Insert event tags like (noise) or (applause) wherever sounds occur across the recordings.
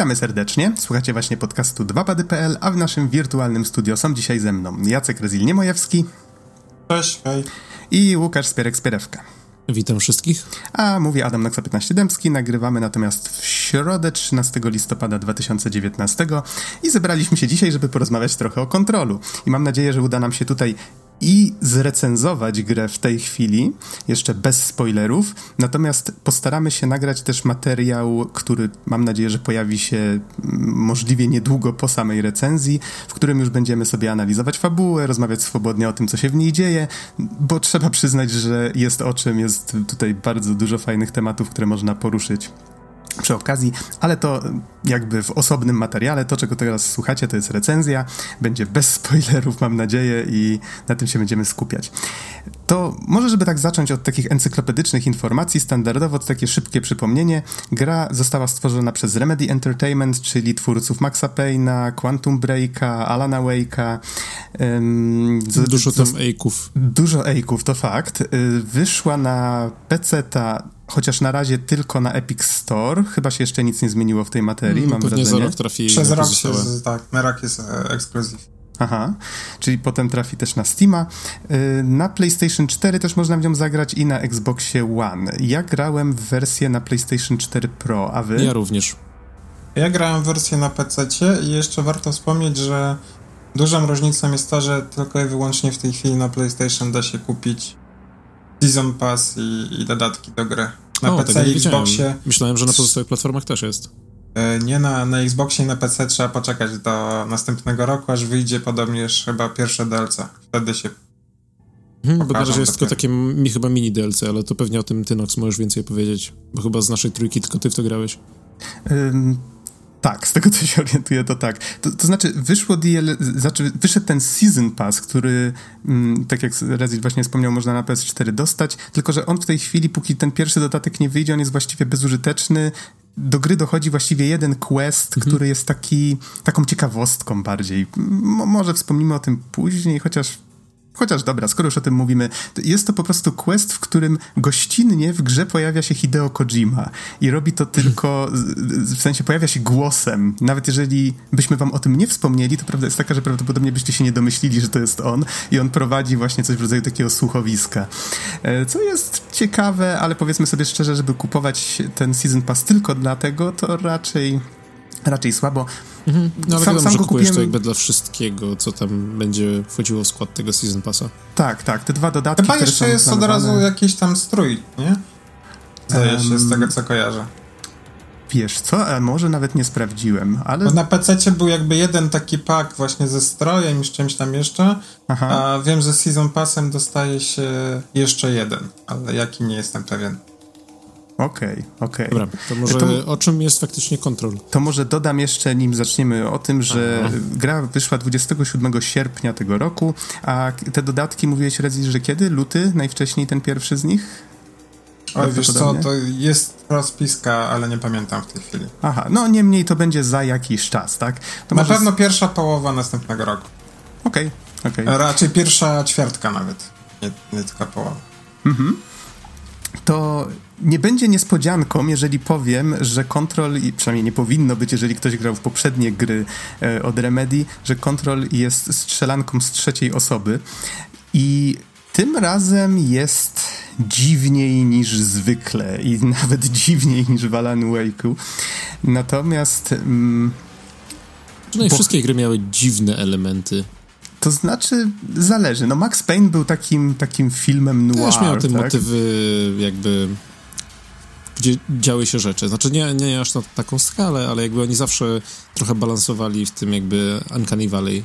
Witamy serdecznie. Słuchacie właśnie podcastu 2pady.pl, a w naszym wirtualnym studio są dzisiaj ze mną Jacek Rezil-Niemojewski. Cześć, hej. I Łukasz Spierek-Spierewka. Witam wszystkich. A mówi Adam Naksa 15 Dębski. Nagrywamy natomiast w środę 13 listopada 2019 i zebraliśmy się dzisiaj, żeby porozmawiać trochę o kontrolu. I mam nadzieję, że uda nam się tutaj i zrecenzować grę w tej chwili, jeszcze bez spoilerów. Natomiast postaramy się nagrać też materiał, który mam nadzieję, że pojawi się możliwie niedługo po samej recenzji, w którym już będziemy sobie analizować fabułę, rozmawiać swobodnie o tym, co się w niej dzieje, bo trzeba przyznać, że jest o czym, jest tutaj bardzo dużo fajnych tematów, które można poruszyć przy okazji, ale to jakby w osobnym materiale. To, czego teraz słuchacie, to jest recenzja. Będzie bez spoilerów, mam nadzieję, i na tym się będziemy skupiać. To może, żeby tak zacząć od takich encyklopedycznych informacji, standardowo to takie szybkie przypomnienie. Gra została stworzona przez Remedy Entertainment, czyli twórców Maxa Payne'a, Quantum Breaka, Alana Wake'a. Um, dużo tam ejków. Dużo ejków, to fakt. Y, wyszła na PC-ta chociaż na razie tylko na Epic Store. Chyba się jeszcze nic nie zmieniło w tej materii, mm, mam wrażenie. za rok trafi Przez rok się, tak, na rok jest e, ekskluzyw. Aha, czyli potem trafi też na Steama. Y, na PlayStation 4 też można w nią zagrać i na Xboxie One. Ja grałem w wersję na PlayStation 4 Pro, a wy? Ja również. Ja grałem w wersję na PC i jeszcze warto wspomnieć, że dużą różnicą jest to, że tylko i wyłącznie w tej chwili na PlayStation da się kupić Season Pass i, i dodatki do gry. Na o, PC i Xboxie. Myślałem, że na pozostałych platformach też jest. E, nie, na, na Xboxie i na PC trzeba poczekać do następnego roku, aż wyjdzie podobnież chyba pierwsze DLC. Wtedy się Hmm, bo na razie jest tylko takie mi, chyba mini DLC, ale to pewnie o tym ty, Nox, możesz więcej powiedzieć, bo chyba z naszej trójki tylko ty w to grałeś. Tak, z tego co się orientuję, to tak. To, to znaczy, wyszło DL, znaczy wyszedł ten Season Pass, który, mm, tak jak Rezil właśnie wspomniał, można na PS4 dostać, tylko że on w tej chwili, póki ten pierwszy dodatek nie wyjdzie, on jest właściwie bezużyteczny. Do gry dochodzi właściwie jeden quest, mhm. który jest taki, taką ciekawostką bardziej. M może wspomnimy o tym później, chociaż Chociaż dobra, skoro już o tym mówimy, to jest to po prostu quest, w którym gościnnie w grze pojawia się Hideo Kojima i robi to tylko, w sensie pojawia się głosem. Nawet jeżeli byśmy wam o tym nie wspomnieli, to prawda jest taka, że prawdopodobnie byście się nie domyślili, że to jest on i on prowadzi właśnie coś w rodzaju takiego słuchowiska. E, co jest ciekawe, ale powiedzmy sobie szczerze, żeby kupować ten Season Pass tylko dlatego, to raczej raczej słabo. Mhm. No ale sam, wiadomo, sam że kupujesz to jakby dla wszystkiego, co tam będzie wchodziło w skład tego Season Passa. Tak, tak, te dwa dodatki, Chyba jeszcze jest planowane... od razu jakiś tam strój, nie? Zdaje um, się, z tego co kojarzę. Wiesz co, a może nawet nie sprawdziłem, ale... Bo na PC był jakby jeden taki pak właśnie ze strojem i z czymś tam jeszcze, Aha. a wiem, że Season Passem dostaje się jeszcze jeden, ale jaki nie jestem pewien. Okej, okay, okej. Okay. Dobra, to może to, o czym jest faktycznie kontrol? To może dodam jeszcze, nim zaczniemy, o tym, że Aha. gra wyszła 27 sierpnia tego roku, a te dodatki mówiłeś, Rezi, że kiedy? Luty? Najwcześniej ten pierwszy z nich? Oj, wiesz co, to jest rozpiska, ale nie pamiętam w tej chwili. Aha, no niemniej to będzie za jakiś czas, tak? To Na pewno z... pierwsza połowa następnego roku. Okej, okay, okej. Okay. Raczej pierwsza ćwiartka nawet, nie, nie tylko połowa. Mhm to nie będzie niespodzianką, jeżeli powiem, że Control, i przynajmniej nie powinno być, jeżeli ktoś grał w poprzednie gry e, od Remedy, że Control jest strzelanką z trzeciej osoby i tym razem jest dziwniej niż zwykle i (laughs) nawet dziwniej niż w Alan Wake'u. Natomiast... Mm, bo... wszystkie gry miały dziwne elementy. To znaczy, zależy. No Max Payne był takim, takim filmem noir, Też miał te tak? motywy jakby gdzie działy się rzeczy. Znaczy nie, nie aż na taką skalę, ale jakby oni zawsze trochę balansowali w tym jakby Uncanny Valley.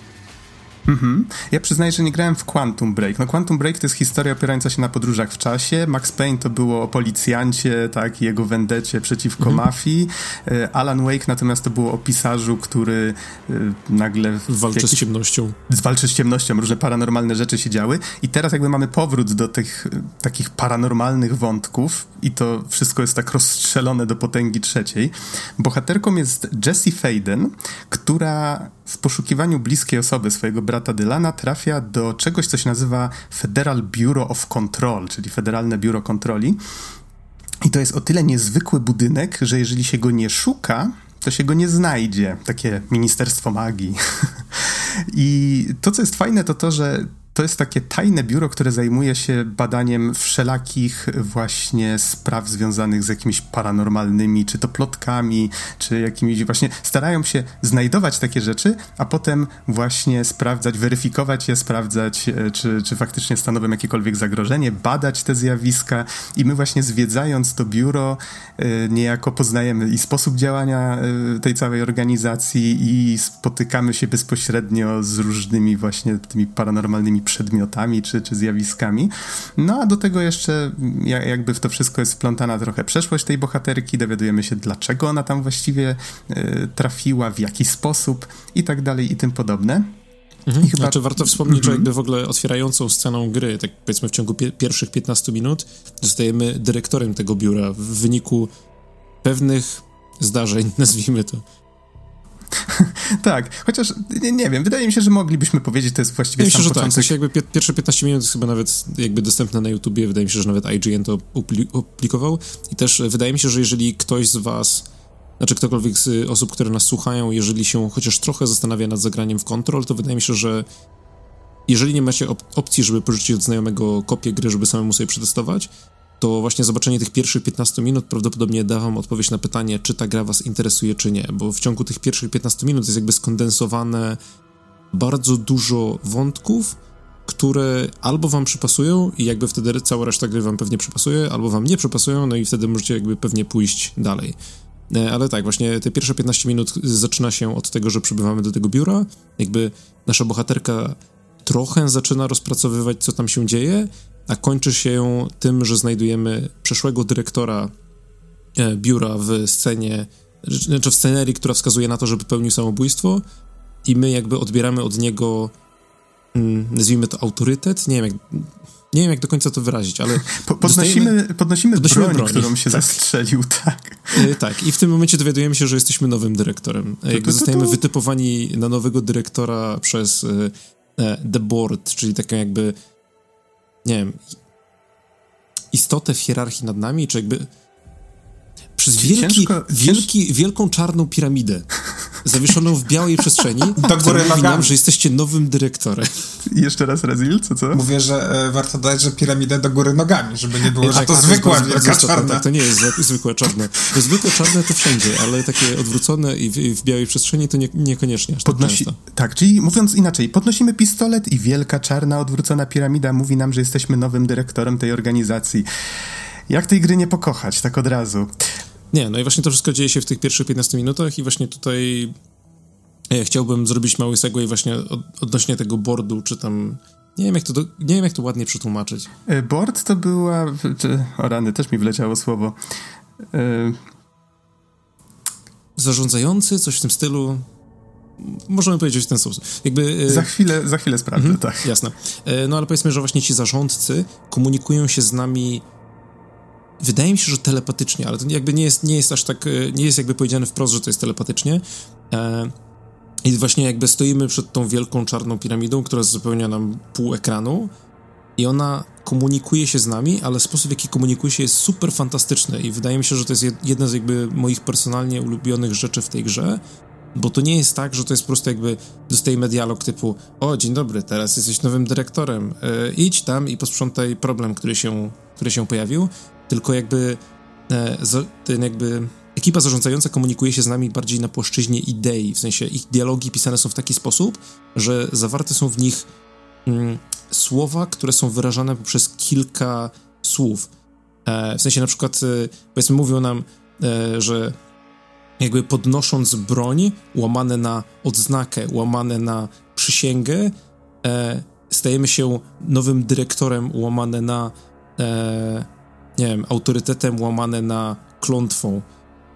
Mhm. Ja przyznaję, że nie grałem w Quantum Break. No Quantum Break to jest historia opierająca się na podróżach w czasie. Max Payne to było o policjancie, tak, i jego wendecie przeciwko mhm. mafii. E, Alan Wake natomiast to było o pisarzu, który e, nagle... Walczy jakiś... z ciemnością. Walczy z ciemnością, różne paranormalne rzeczy się działy. I teraz jakby mamy powrót do tych e, takich paranormalnych wątków i to wszystko jest tak rozstrzelone do potęgi trzeciej. Bohaterką jest Jessie Faden, która w poszukiwaniu bliskiej osoby swojego brata Dylana trafia do czegoś, co się nazywa Federal Bureau of Control, czyli Federalne Biuro Kontroli. I to jest o tyle niezwykły budynek, że jeżeli się go nie szuka, to się go nie znajdzie. Takie ministerstwo magii. (laughs) I to, co jest fajne, to to, że to jest takie tajne biuro, które zajmuje się badaniem wszelakich właśnie spraw związanych z jakimiś paranormalnymi, czy to plotkami, czy jakimiś właśnie. Starają się znajdować takie rzeczy, a potem właśnie sprawdzać, weryfikować je, sprawdzać, e, czy, czy faktycznie stanowią jakiekolwiek zagrożenie, badać te zjawiska. I my właśnie zwiedzając to biuro, e, niejako poznajemy i sposób działania e, tej całej organizacji, i spotykamy się bezpośrednio z różnymi właśnie tymi paranormalnymi przedmiotami czy, czy zjawiskami. No a do tego jeszcze jakby w to wszystko jest wplątana trochę przeszłość tej bohaterki, dowiadujemy się dlaczego ona tam właściwie y, trafiła, w jaki sposób i tak dalej i tym podobne. Mhm. Chyba... Znaczy warto wspomnieć, że mhm. jakby w ogóle otwierającą sceną gry, tak powiedzmy w ciągu pi pierwszych 15 minut, zostajemy dyrektorem tego biura w wyniku pewnych zdarzeń, (laughs) nazwijmy to. (laughs) tak, chociaż nie, nie, wiem, wydaje mi się, że moglibyśmy powiedzieć, to jest właściwie Myślę, sam że tak, początek. tak, jakby pierwsze 15 minut jest chyba nawet jakby dostępne na YouTubie, wydaje mi się, że nawet IGN to opublikował i też wydaje mi się, że jeżeli ktoś z was znaczy ktokolwiek z osób, które nas słuchają, jeżeli się chociaż trochę zastanawia nad zagraniem w Control, to wydaje mi się, że jeżeli nie macie op opcji, żeby pożyczyć od znajomego kopię gry, żeby samemu sobie przetestować, to właśnie zobaczenie tych pierwszych 15 minut prawdopodobnie da wam odpowiedź na pytanie, czy ta gra was interesuje, czy nie, bo w ciągu tych pierwszych 15 minut jest jakby skondensowane bardzo dużo wątków, które albo wam przypasują i jakby wtedy cała reszta gry wam pewnie przypasuje, albo wam nie przypasują, no i wtedy możecie jakby pewnie pójść dalej. E, ale tak, właśnie te pierwsze 15 minut zaczyna się od tego, że przybywamy do tego biura, jakby nasza bohaterka trochę zaczyna rozpracowywać, co tam się dzieje, a kończy się tym, że znajdujemy przeszłego dyrektora e, biura w scenie, znaczy w scenerii, która wskazuje na to, że popełnił samobójstwo i my jakby odbieramy od niego mm, nazwijmy to autorytet, nie wiem jak, nie wiem jak do końca to wyrazić, ale po, podnosimy, podnosimy, podnosimy broń, broń, którą się tak. zastrzelił, tak. E, tak, i w tym momencie dowiadujemy się, że jesteśmy nowym dyrektorem. E, jakby zostajemy wytypowani na nowego dyrektora przez The Board, czyli taką jakby nie wiem, istotę w hierarchii nad nami, czy jakby przez wielki, ciężko, wielki, wielką czarną piramidę zawieszoną w białej przestrzeni, (laughs) Do góry mówi nam, że jesteście nowym dyrektorem. (laughs) Jeszcze raz Razil, co co? Mówię, że e, warto dać, że piramidę do góry nogami, żeby nie było, że tak, to zwykła to wielka czarna. Tak, to nie jest zwykłe czarne. To zwykłe czarne to wszędzie, ale takie odwrócone i w, w białej przestrzeni to nie, niekoniecznie. Aż tak Podnosi, tak, czyli mówiąc inaczej, podnosimy pistolet i wielka czarna odwrócona piramida mówi nam, że jesteśmy nowym dyrektorem tej organizacji. Jak tej gry nie pokochać, tak od razu? Nie, no i właśnie to wszystko dzieje się w tych pierwszych 15 minutach i właśnie tutaj ja e, chciałbym zrobić mały segway właśnie od, odnośnie tego boardu, czy tam... Nie wiem, jak to, do, nie wiem, jak to ładnie przetłumaczyć. E, board to była... O rany, też mi wleciało słowo. Y... Zarządzający, coś w tym stylu. Możemy powiedzieć w ten sposób. Jakby, za chwilę, za chwilę sprawdzę, mhm, tak. Jasne. No ale powiedzmy, że właśnie ci zarządcy komunikują się z nami Wydaje mi się, że telepatycznie, ale to jakby nie jest, nie jest aż tak, e, nie jest jakby powiedziane wprost, że to jest telepatycznie. E, I właśnie jakby stoimy przed tą wielką czarną piramidą, która zapełnia nam pół ekranu i ona komunikuje się z nami, ale sposób, w jaki komunikuje się jest super fantastyczny i wydaje mi się, że to jest jedna z jakby moich personalnie ulubionych rzeczy w tej grze, bo to nie jest tak, że to jest po prostu jakby dostajemy dialog typu o, dzień dobry, teraz jesteś nowym dyrektorem, e, idź tam i posprzątaj problem, który się, który się pojawił, tylko jakby e, ten jakby ekipa zarządzająca komunikuje się z nami bardziej na płaszczyźnie idei, w sensie ich dialogi pisane są w taki sposób, że zawarte są w nich mm, słowa, które są wyrażane poprzez kilka słów. E, w sensie na przykład, e, powiedzmy, mówią nam, e, że jakby podnosząc broń, łamane na odznakę, łamane na przysięgę, e, stajemy się nowym dyrektorem, łamane na e, nie wiem, autorytetem łamane na klątwą.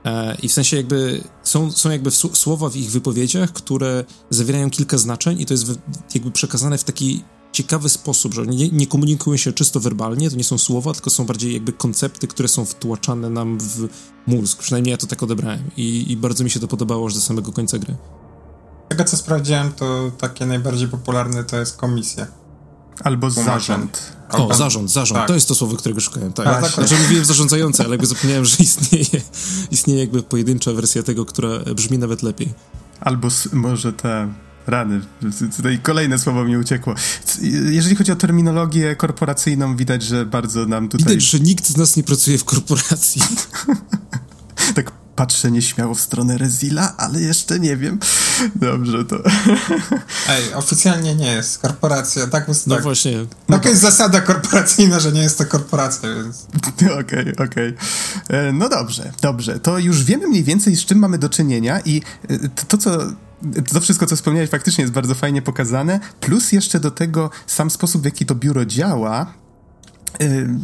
E, I w sensie jakby są, są jakby słowa w ich wypowiedziach, które zawierają kilka znaczeń i to jest jakby przekazane w taki ciekawy sposób, że nie, nie komunikują się czysto werbalnie, to nie są słowa, tylko są bardziej jakby koncepty, które są wtłaczane nam w mózg. Przynajmniej ja to tak odebrałem i, i bardzo mi się to podobało aż do samego końca gry. Tego co sprawdziłem, to takie najbardziej popularne to jest komisja. Albo zarząd. O, zarząd, zarząd. Tak. To jest to słowo, którego szukałem. Tak. tak. Znaczy mówiłem zarządzający, ale jakby zapomniałem, że istnieje, istnieje jakby pojedyncza wersja tego, która brzmi nawet lepiej. Albo może ta rany, tutaj kolejne słowo mi uciekło. Jeżeli chodzi o terminologię korporacyjną, widać, że bardzo nam tutaj... Widać, że nikt z nas nie pracuje w korporacji. (laughs) tak patrzę nieśmiało w stronę Rezila, ale jeszcze nie wiem. Dobrze, to... Ej, oficjalnie nie jest korporacja, tak? No tak. właśnie. Taka no jest zasada korporacyjna, że nie jest to korporacja, więc... (laughs) Okej, okej. Okay, okay. No dobrze, dobrze. To już wiemy mniej więcej, z czym mamy do czynienia i e, to, to co to wszystko, co wspomniałeś, faktycznie jest bardzo fajnie pokazane, plus jeszcze do tego sam sposób, w jaki to biuro działa,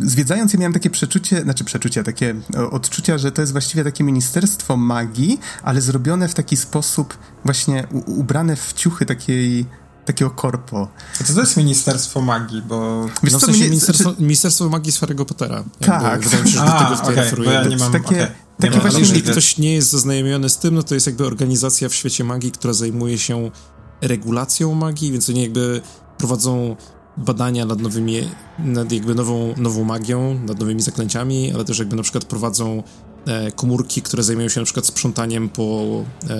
Zwiedzając je miałem takie przeczucie, znaczy przeczucia, takie odczucia, że to jest właściwie takie ministerstwo magii, ale zrobione w taki sposób właśnie ubrane w ciuchy takiej takiego korpo. A co to jest Ministerstwo Magii, bo... Wiesz no, w sensie ministerstwo, znaczy... ministerstwo Magii z Harry'ego Pottera. Tak. Wydaje mi się, że do (laughs) tego tutaj okay, referuje. Ja nie mam, takie, okay. takie właśnie, jeżeli ktoś nie jest zaznajomiony z tym, no to jest jakby organizacja w świecie magii, która zajmuje się regulacją magii, więc oni jakby prowadzą badania nad nowymi, nad jakby nową, nową magią, nad nowymi zaklęciami, ale też jakby na przykład prowadzą e, komórki, które zajmują się na przykład sprzątaniem po e,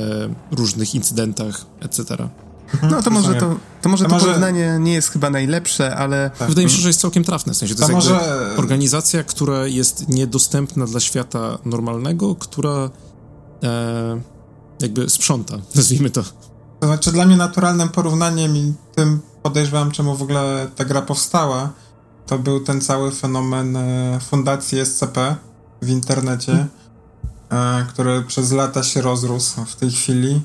różnych incydentach, etc. Mhm, no to może to, to, może to, może... porównanie nie jest chyba najlepsze, ale... Tak. Wydaje mi się, że jest całkiem trafne, w sensie to, to jest może... organizacja, która jest niedostępna dla świata normalnego, która e, jakby sprząta, (laughs) nazwijmy to. To znaczy dla mnie naturalnym porównaniem i tym podejrzewam, czemu w ogóle ta gra powstała, to był ten cały fenomen e, fundacji SCP w internecie, hmm. który przez lata się rozrósł w tej chwili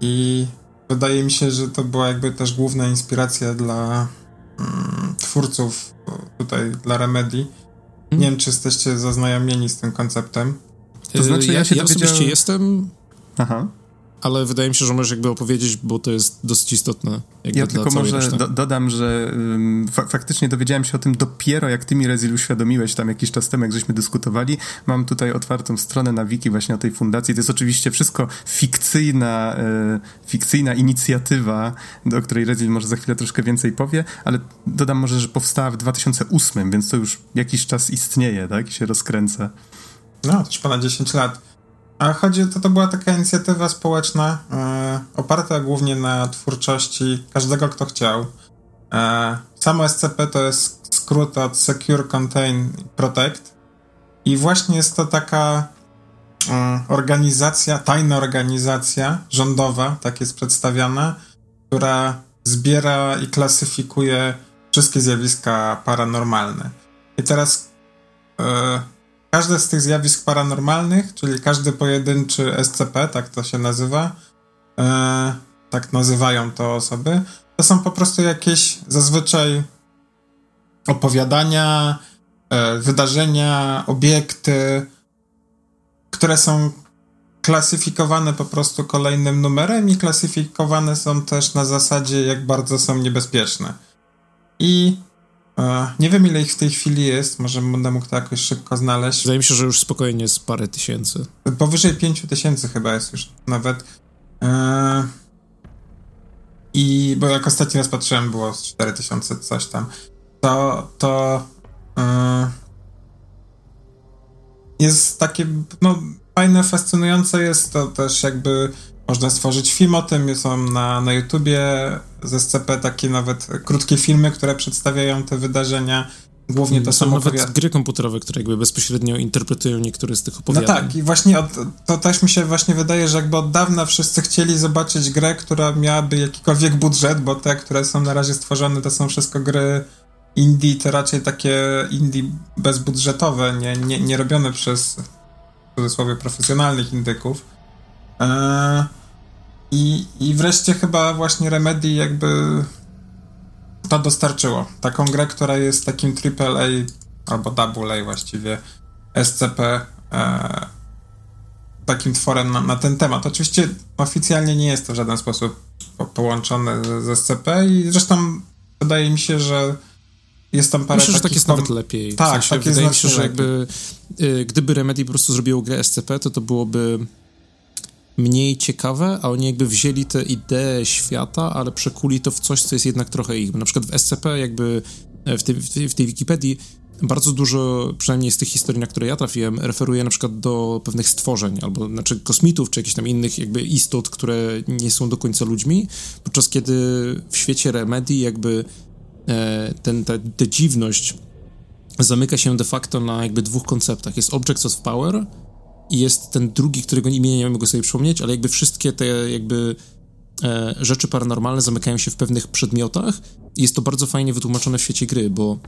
i wydaje mi się, że to była jakby też główna inspiracja dla mm, twórców tutaj, dla Remedy. Nie hmm. wiem, czy jesteście zaznajomieni z tym konceptem. To znaczy, ja, ja się ja osobiście jestem. Aha ale wydaje mi się, że możesz jakby opowiedzieć, bo to jest dosyć istotne. ja tylko może do, dodam, że um, fa faktycznie dowiedziałem się o tym dopiero jak ty mi Rezil uświadomiłeś tam jakiś czas temu, jak żeśmy dyskutowali. Mam tutaj otwartą stronę na wiki właśnie o tej fundacji. To jest oczywiście wszystko fikcyjna, e, fikcyjna inicjatywa, do której Rezil może za chwilę troszkę więcej powie, ale dodam może, że powstała w 2008, więc to już jakiś czas istnieje, tak? I się rozkręca. No, też ponad 10 lat. A chodzi, to, to była taka inicjatywa społeczna, e, oparta głównie na twórczości każdego, kto chciał. E, samo SCP to jest skrót od Secure, Contain, Protect. I właśnie jest to taka e, organizacja, tajna organizacja rządowa, tak jest przedstawiana, która zbiera i klasyfikuje wszystkie zjawiska paranormalne. I teraz e, Każde z tych zjawisk paranormalnych, czyli każdy pojedynczy SCP, tak to się nazywa, e, tak nazywają to osoby, to są po prostu jakieś zazwyczaj opowiadania, e, wydarzenia, obiekty, które są klasyfikowane po prostu kolejnym numerem i klasyfikowane są też na zasadzie, jak bardzo są niebezpieczne. I nie wiem, ile ich w tej chwili jest. Może będę mógł to jakoś szybko znaleźć. Wydaje mi się, że już spokojnie jest parę tysięcy. Powyżej pięciu tysięcy chyba jest już nawet. E, I bo jak ostatni raz patrzyłem, było z 4000 coś tam. To, to e, jest takie, no, fajne, fascynujące jest to też jakby można stworzyć film o tym, są na, na YouTubie z SCP takie nawet krótkie filmy, które przedstawiają te wydarzenia. Głównie to są, są nawet opowiad... gry komputerowe, które jakby bezpośrednio interpretują niektóre z tych opowiadań. No tak, i właśnie od, to też mi się właśnie wydaje, że jakby od dawna wszyscy chcieli zobaczyć grę, która miałaby jakikolwiek budżet, bo te, które są na razie stworzone, to są wszystko gry indie, to raczej takie indie bezbudżetowe, nie, nie, nie robione przez w cudzysłowie profesjonalnych indyków. E, I, I wreszcie chyba właśnie Remedy jakby to dostarczyło. Taką grę, która jest takim AAA albo AA właściwie SCP e, takim tworem na, na, ten temat. Oczywiście oficjalnie nie jest to w żaden sposób po, połączone z, z, SCP i zresztą wydaje mi się, że jest tam parę Myślę, że tak jest nawet lepiej. Tak, w sensie, tak wydaje mi się, że jakby y, gdyby Remedy po prostu zrobiło grę SCP, to to byłoby mniej ciekawe, a oni jakby wzięli tę ideę świata, ale przekuli to w coś, co jest jednak trochę ich. Na przykład w SCP jakby e, w tej, w tej, w tej Wikipedii bardzo dużo, przynajmniej z tych historii, na które ja trafiłem, referuje na przykład do pewnych stworzeń, albo znaczy kosmitów, czy jakichś tam innych jakby istot, które nie są do końca ludźmi, podczas kiedy w świecie Remedy jakby e, ten, ta, ta dziwność zamyka się de facto na jakby dwóch konceptach. Jest Objects of Power i jest ten drugi, którego imienia nie mogę sobie przypomnieć, ale jakby wszystkie te jakby e, rzeczy paranormalne zamykają się w pewnych przedmiotach i jest to bardzo fajnie wytłumaczone w świecie gry, bo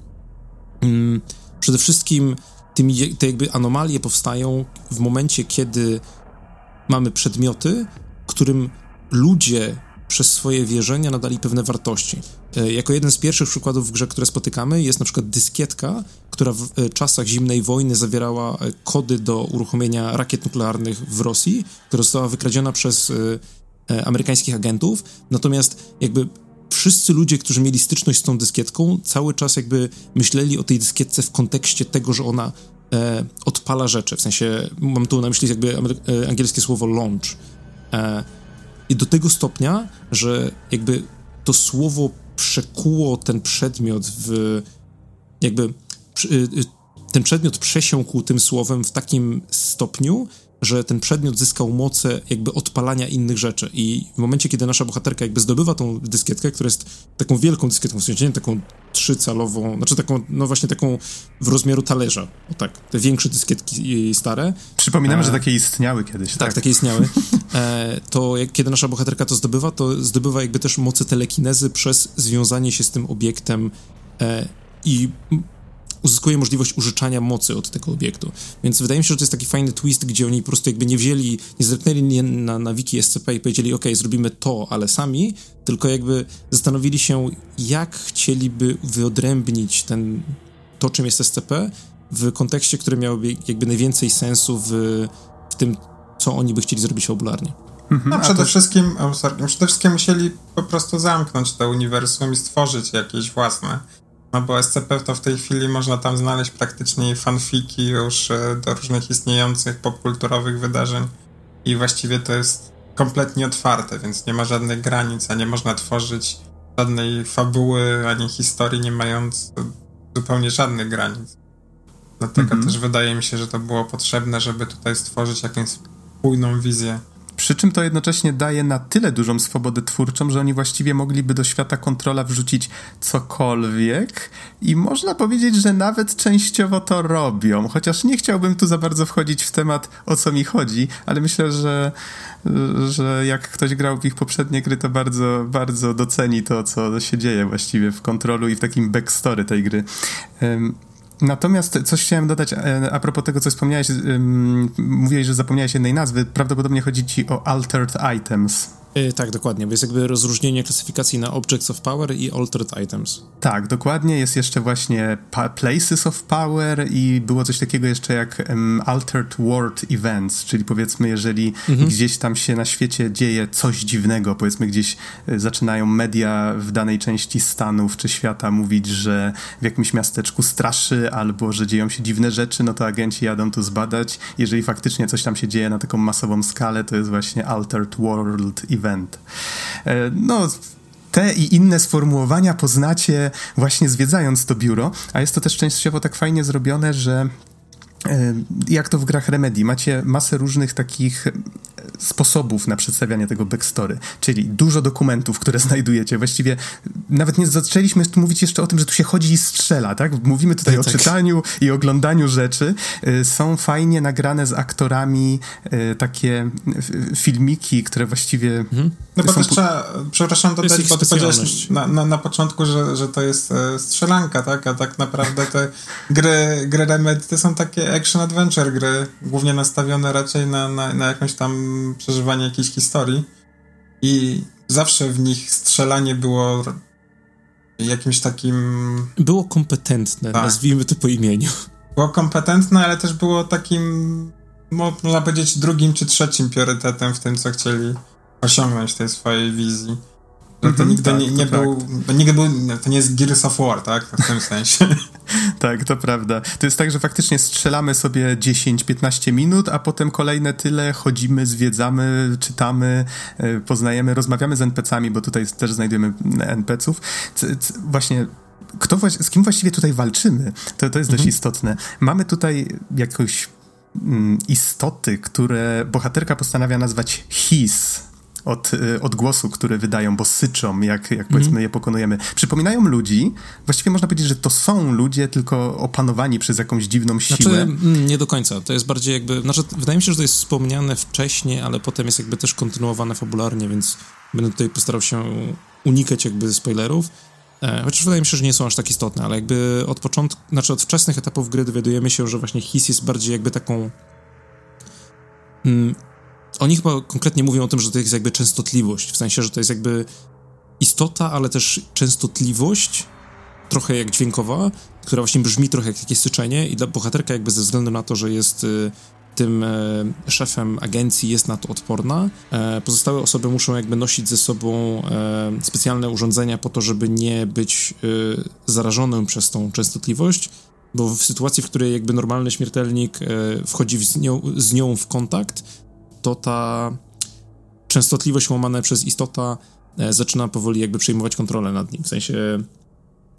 mm, przede wszystkim tymi, te jakby anomalie powstają w momencie, kiedy mamy przedmioty, którym ludzie przez swoje wierzenia nadali pewne wartości. E, jako jeden z pierwszych przykładów w grze, które spotykamy, jest na przykład dyskietka, która w e, czasach zimnej wojny zawierała e, kody do uruchomienia rakiet nuklearnych w Rosji, która została wykradziona przez amerykańskich agentów. Natomiast jakby wszyscy ludzie, którzy mieli styczność z tą dyskietką, cały czas jakby myśleli o tej dyskietce w kontekście tego, że ona e, odpala rzeczy. W sensie, mam tu na myśli jakby angielskie słowo launch. E, I do tego stopnia, że jakby to słowo przekuło ten przedmiot w jakby ten przedmiot przesiąkł tym słowem w takim stopniu, że ten przedmiot zyskał moce jakby odpalania innych rzeczy i w momencie, kiedy nasza bohaterka jakby zdobywa tą dyskietkę, która jest taką wielką dyskietką, w sensie nie taką trzycalową, znaczy taką, no właśnie taką w rozmiaru talerza, o tak, te większe dyskietki stare. Przypominamy, e, że takie istniały kiedyś. Tak, tak. takie istniały. E, to jak, kiedy nasza bohaterka to zdobywa, to zdobywa jakby też moce telekinezy przez związanie się z tym obiektem e, i uzyskuje możliwość użyczania mocy od tego obiektu. Więc wydaje mi się, że to jest taki fajny twist, gdzie oni po prostu jakby nie wzięli, nie zerknęli na, na wiki SCP i powiedzieli, ok, zrobimy to, ale sami, tylko jakby zastanowili się, jak chcieliby wyodrębnić ten, to, czym jest SCP w kontekście, który miałby jakby najwięcej sensu w, w tym, co oni by chcieli zrobić fabularnie. Mhm, no, przede to... wszystkim, oh, sorry, przede wszystkim musieli po prostu zamknąć to uniwersum i stworzyć jakieś własne no bo SCP to w tej chwili można tam znaleźć praktycznie fanfiki już e, do różnych istniejących popkulturowych wydarzeń i właściwie to jest kompletnie otwarte, więc nie ma żadnych granic, a nie można tworzyć żadnej fabuły ani historii, nie mając zupełnie żadnych granic. Dlatego mm -hmm. też wydaje mi się, że to było potrzebne, żeby tutaj stworzyć jakąś spójną wizję przy czym to jednocześnie daje na tyle dużą swobodę twórczą, że oni właściwie mogliby do świata kontrola wrzucić cokolwiek i można powiedzieć, że nawet częściowo to robią. Chociaż nie chciałbym tu za bardzo wchodzić w temat, o co mi chodzi, ale myślę, że, że jak ktoś grał w ich poprzednie gry, to bardzo, bardzo doceni to, co się dzieje właściwie w kontrolu i w takim backstory tej gry. Natomiast coś chciałem dodać e, a propos tego, co wspomniałeś. Mówiłeś, że zapomniałeś jednej nazwy. Prawdopodobnie chodzi ci o Altered Items. Yy, tak, dokładnie, bo jest jakby rozróżnienie klasyfikacji na Objects of Power i Altered Items. Tak, dokładnie. Jest jeszcze właśnie Places of Power i było coś takiego jeszcze jak um, Altered World Events, czyli powiedzmy, jeżeli mhm. gdzieś tam się na świecie dzieje coś dziwnego, powiedzmy gdzieś y, zaczynają media w danej części Stanów czy świata mówić, że w jakimś miasteczku straszy albo że dzieją się dziwne rzeczy, no to agenci jadą tu zbadać. Jeżeli faktycznie coś tam się dzieje na taką masową skalę, to jest właśnie Altered World Event event. E, no, te i inne sformułowania poznacie właśnie zwiedzając to biuro, a jest to też częściowo tak fajnie zrobione, że e, jak to w grach Remedy, macie masę różnych takich sposobów na przedstawianie tego backstory, czyli dużo dokumentów, które (laughs) znajdujecie. Właściwie nawet nie zaczęliśmy mówić jeszcze o tym, że tu się chodzi i strzela, tak? Mówimy tutaj tak, o tak. czytaniu i oglądaniu rzeczy. Y, są fajnie nagrane z aktorami y, takie filmiki, które właściwie... Mhm. No bo też trzeba, przepraszam dodać, bo ty powiedziałeś na, na, na, początku, że, że to jest e, strzelanka, tak? A tak naprawdę te gry, gry Remedy to są takie action-adventure gry, głównie nastawione raczej na, na, na jakąś tam przeżywanie jakiejś historii i zawsze w nich strzelanie było jakimś takim... Było kompetentne, tak. nazwijmy to po imieniu. Było kompetentne, ale też było takim, można powiedzieć, drugim czy trzecim priorytetem w tym, co chcieli osiągnąć w tej swojej wizji. To -hmm, nigdy tak, nie, nie to był, to nigdy był, to nie jest Gears of War, tak? W tym sensie. (laughs) tak, to prawda. To jest tak, że faktycznie strzelamy sobie 10-15 minut, a potem kolejne tyle chodzimy, zwiedzamy, czytamy, e, poznajemy, rozmawiamy z NPC-ami, bo tutaj też znajdujemy NPC-ów. Właśnie kto, z kim właściwie tutaj walczymy? To, to jest dość mhm. istotne. Mamy tutaj jakoś mm, istoty, które bohaterka postanawia nazwać his, od y, odgłosu, który wydają, bo syczą, jak, jak powiedzmy mm. je pokonujemy. Przypominają ludzi, właściwie można powiedzieć, że to są ludzie, tylko opanowani przez jakąś dziwną siłę. Znaczy, nie do końca. To jest bardziej jakby, znaczy, wydaje mi się, że to jest wspomniane wcześniej, ale potem jest jakby też kontynuowane fabularnie, więc będę tutaj postarał się unikać jakby spoilerów. E, chociaż wydaje mi się, że nie są aż tak istotne, ale jakby od początku, znaczy od wczesnych etapów gry dowiadujemy się, że właśnie his jest bardziej jakby taką mm, oni chyba konkretnie mówią o tym, że to jest jakby częstotliwość, w sensie, że to jest jakby istota, ale też częstotliwość, trochę jak dźwiękowa, która właśnie brzmi trochę jak jakieś syczenie i dla bohaterka jakby ze względu na to, że jest y, tym e, szefem agencji jest na to odporna. E, pozostałe osoby muszą jakby nosić ze sobą e, specjalne urządzenia po to, żeby nie być zarażonym przez tą częstotliwość, bo w sytuacji, w której jakby normalny śmiertelnik wchodzi z nią, z nią w kontakt, to ta częstotliwość łamana przez istota e, zaczyna powoli jakby przejmować kontrolę nad nim, w sensie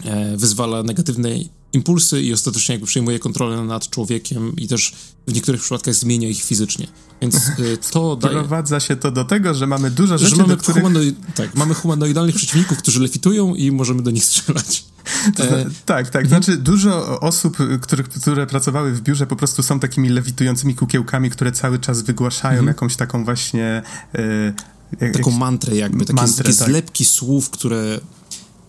e, wyzwala negatywne impulsy i ostatecznie jakby przejmuje kontrolę nad człowiekiem i też w niektórych przypadkach zmienia ich fizycznie. Więc e, (laughs) to daje... Prowadza się to do tego, że mamy dużo rzeczy, że mamy których... Humanoi... Tak, mamy humanoidalnych przeciwników, którzy lewitują i możemy do nich strzelać. (laughs) Zna e... tak, tak. Znaczy dużo osób, które, które pracowały w biurze po prostu są takimi lewitującymi kukiełkami, które cały czas wygłaszają mhm. jakąś taką właśnie... Jak, taką mantrę jakby, takie, mantrę, takie tak. zlepki słów, które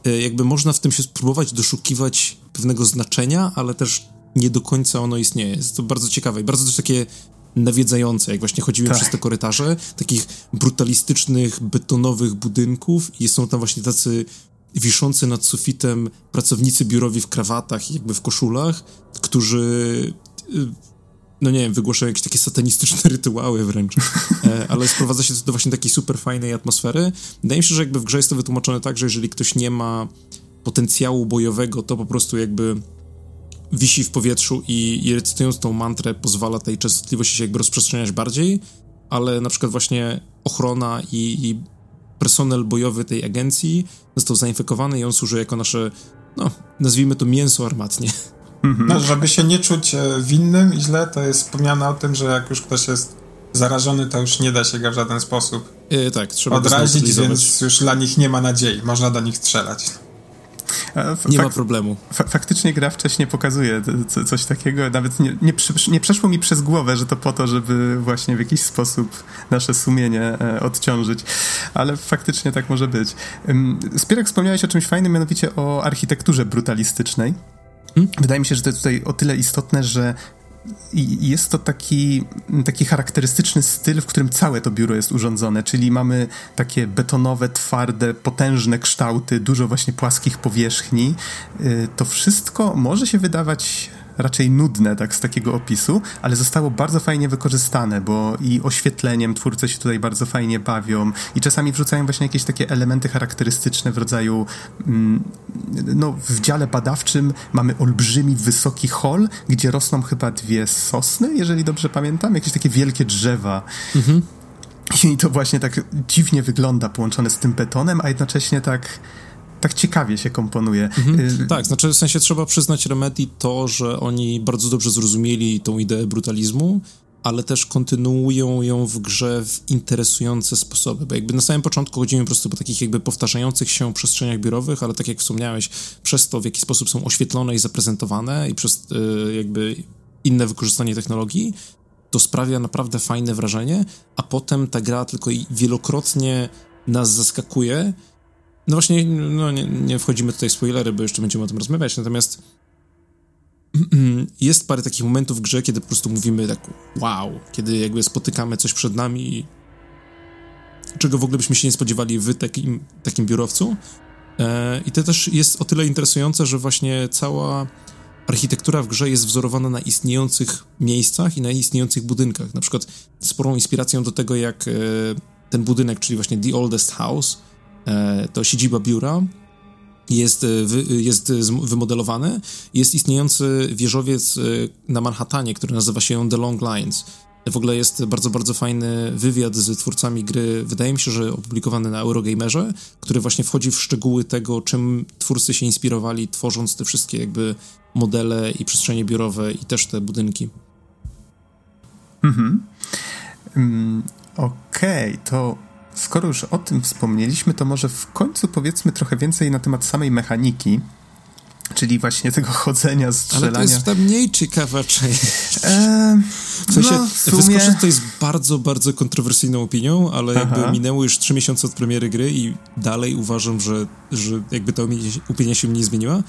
e, jakby można w tym się spróbować doszukiwać pewnego znaczenia, ale też nie do końca ono istnieje. Jest to bardzo ciekawe i bardzo też takie nawiedzające, jak właśnie chodziłem tak. przez te korytarze, takich brutalistycznych, betonowych budynków i są tam właśnie tacy wiszący nad sufitem pracownicy biurowi w krawatach i jakby w koszulach, którzy y, no nie wiem, wygłaszają jakieś takie satanistyczne (laughs) rytuały wręcz, e, ale sprowadza się to do właśnie takiej super fajnej atmosfery. Wydaje mi się, że jakby w grze jest to wytłumaczone tak, że jeżeli ktoś nie ma potencjału bojowego, to po prostu jakby wisi w powietrzu i, i recytując tą mantrę pozwala tej częstotliwości się jakby rozprzestrzeniać bardziej, ale na przykład właśnie ochrona i, i personel bojowy tej agencji został zainfekowany i on służy jako nasze, no, nazwijmy to mięso armatnie. Mhm. No, żeby się nie czuć e, winnym i źle, to jest wspomniane o tym, że jak już ktoś jest zarażony, to już nie da się go w żaden sposób yy, tak, trzeba odrazić, więc już dla nich nie ma nadziei, można do nich strzelać. Nie ma problemu. Faktycznie gra wcześniej pokazuje coś takiego. Nawet nie, nie, nie, przeszło mi przez głowę, że to po to, żeby właśnie w jakiś sposób nasze sumienie e, odciążyć. Ale faktycznie tak może być. Spierek, wspomniałeś o czymś fajnym, mianowicie o architekturze brutalistycznej. Hmm? Wydaje mi się, że to jest tutaj o tyle istotne, że jest to taki, taki charakterystyczny styl, w którym całe to biuro jest urządzone, czyli mamy takie betonowe, twarde, potężne kształty, dużo właśnie płaskich powierzchni. Y, to wszystko może się wydawać raczej nudne tak z takiego opisu, ale zostało bardzo fajnie wykorzystane, bo i oświetleniem twórcy się tutaj bardzo fajnie bawią i czasami wrzucają właśnie jakieś takie elementy charakterystyczne w rodzaju mm, no w dziale badawczym mamy olbrzymi, wysoki hol, gdzie rosną chyba dwie sosny, jeżeli dobrze pamiętam, jakieś takie wielkie drzewa. Mhm. I to właśnie tak dziwnie wygląda połączone z tym betonem, a jednocześnie tak tak ciekawie się komponuje. Mhm. Y, tak, znaczy w sensie trzeba przyznać Remedy to, że oni bardzo dobrze zrozumieli tą ideę brutalizmu, ale też kontynuują ją w grze w interesujące sposoby, bo jakby na samym początku chodzimy po prostu po takich jakby powtarzających się przestrzeniach biurowych, ale tak jak wspomniałeś, przez to w jaki sposób są oświetlone i zaprezentowane i przez y, jakby inne wykorzystanie technologii, to sprawia naprawdę fajne wrażenie, a potem ta gra tylko wielokrotnie nas zaskakuje, no właśnie, no nie, nie wchodzimy tutaj w spoilery, bo jeszcze będziemy o tym rozmawiać, natomiast (clears throat) jest parę takich momentów w grze, kiedy po prostu mówimy tak wow, kiedy jakby spotykamy coś przed nami, czego w ogóle byśmy się nie spodziewali w takim, takim biurowcu. E, I to też jest o tyle interesujące, że właśnie cała architektura w grze jest wzorowana na istniejących miejscach i na istniejących budynkach. Na przykład sporą inspiracją do tego, jak e, ten budynek, czyli właśnie The Oldest House, to siedziba biura jest, e, jest wymodelowany. Jest istniejący wieżowiec e, na Manhattanie, który nazywa się The Long Lines. W ogóle jest bardzo, bardzo fajny wywiad z twórcami gry, wydaje mi się, że opublikowany na Eurogamerze, który właśnie wchodzi w szczegóły tego, czym twórcy się inspirowali, tworząc te wszystkie jakby modele i przestrzenie biurowe i też te budynki. Mhm. Um, Okej, okay, to skoro już o tym wspomnieliśmy, to może w końcu powiedzmy trochę więcej na temat samej mechaniki. Czyli właśnie tego chodzenia, strzelania. Ale to jest ta mniej ciekawa część. Eee, w sensie, no, w sumie... wyskoczę tutaj z bardzo, bardzo kontrowersyjną opinią, ale Aha. jakby minęło już trzy miesiące od premiery gry i dalej uważam, że, że jakby ta opinia się nie zmieniła.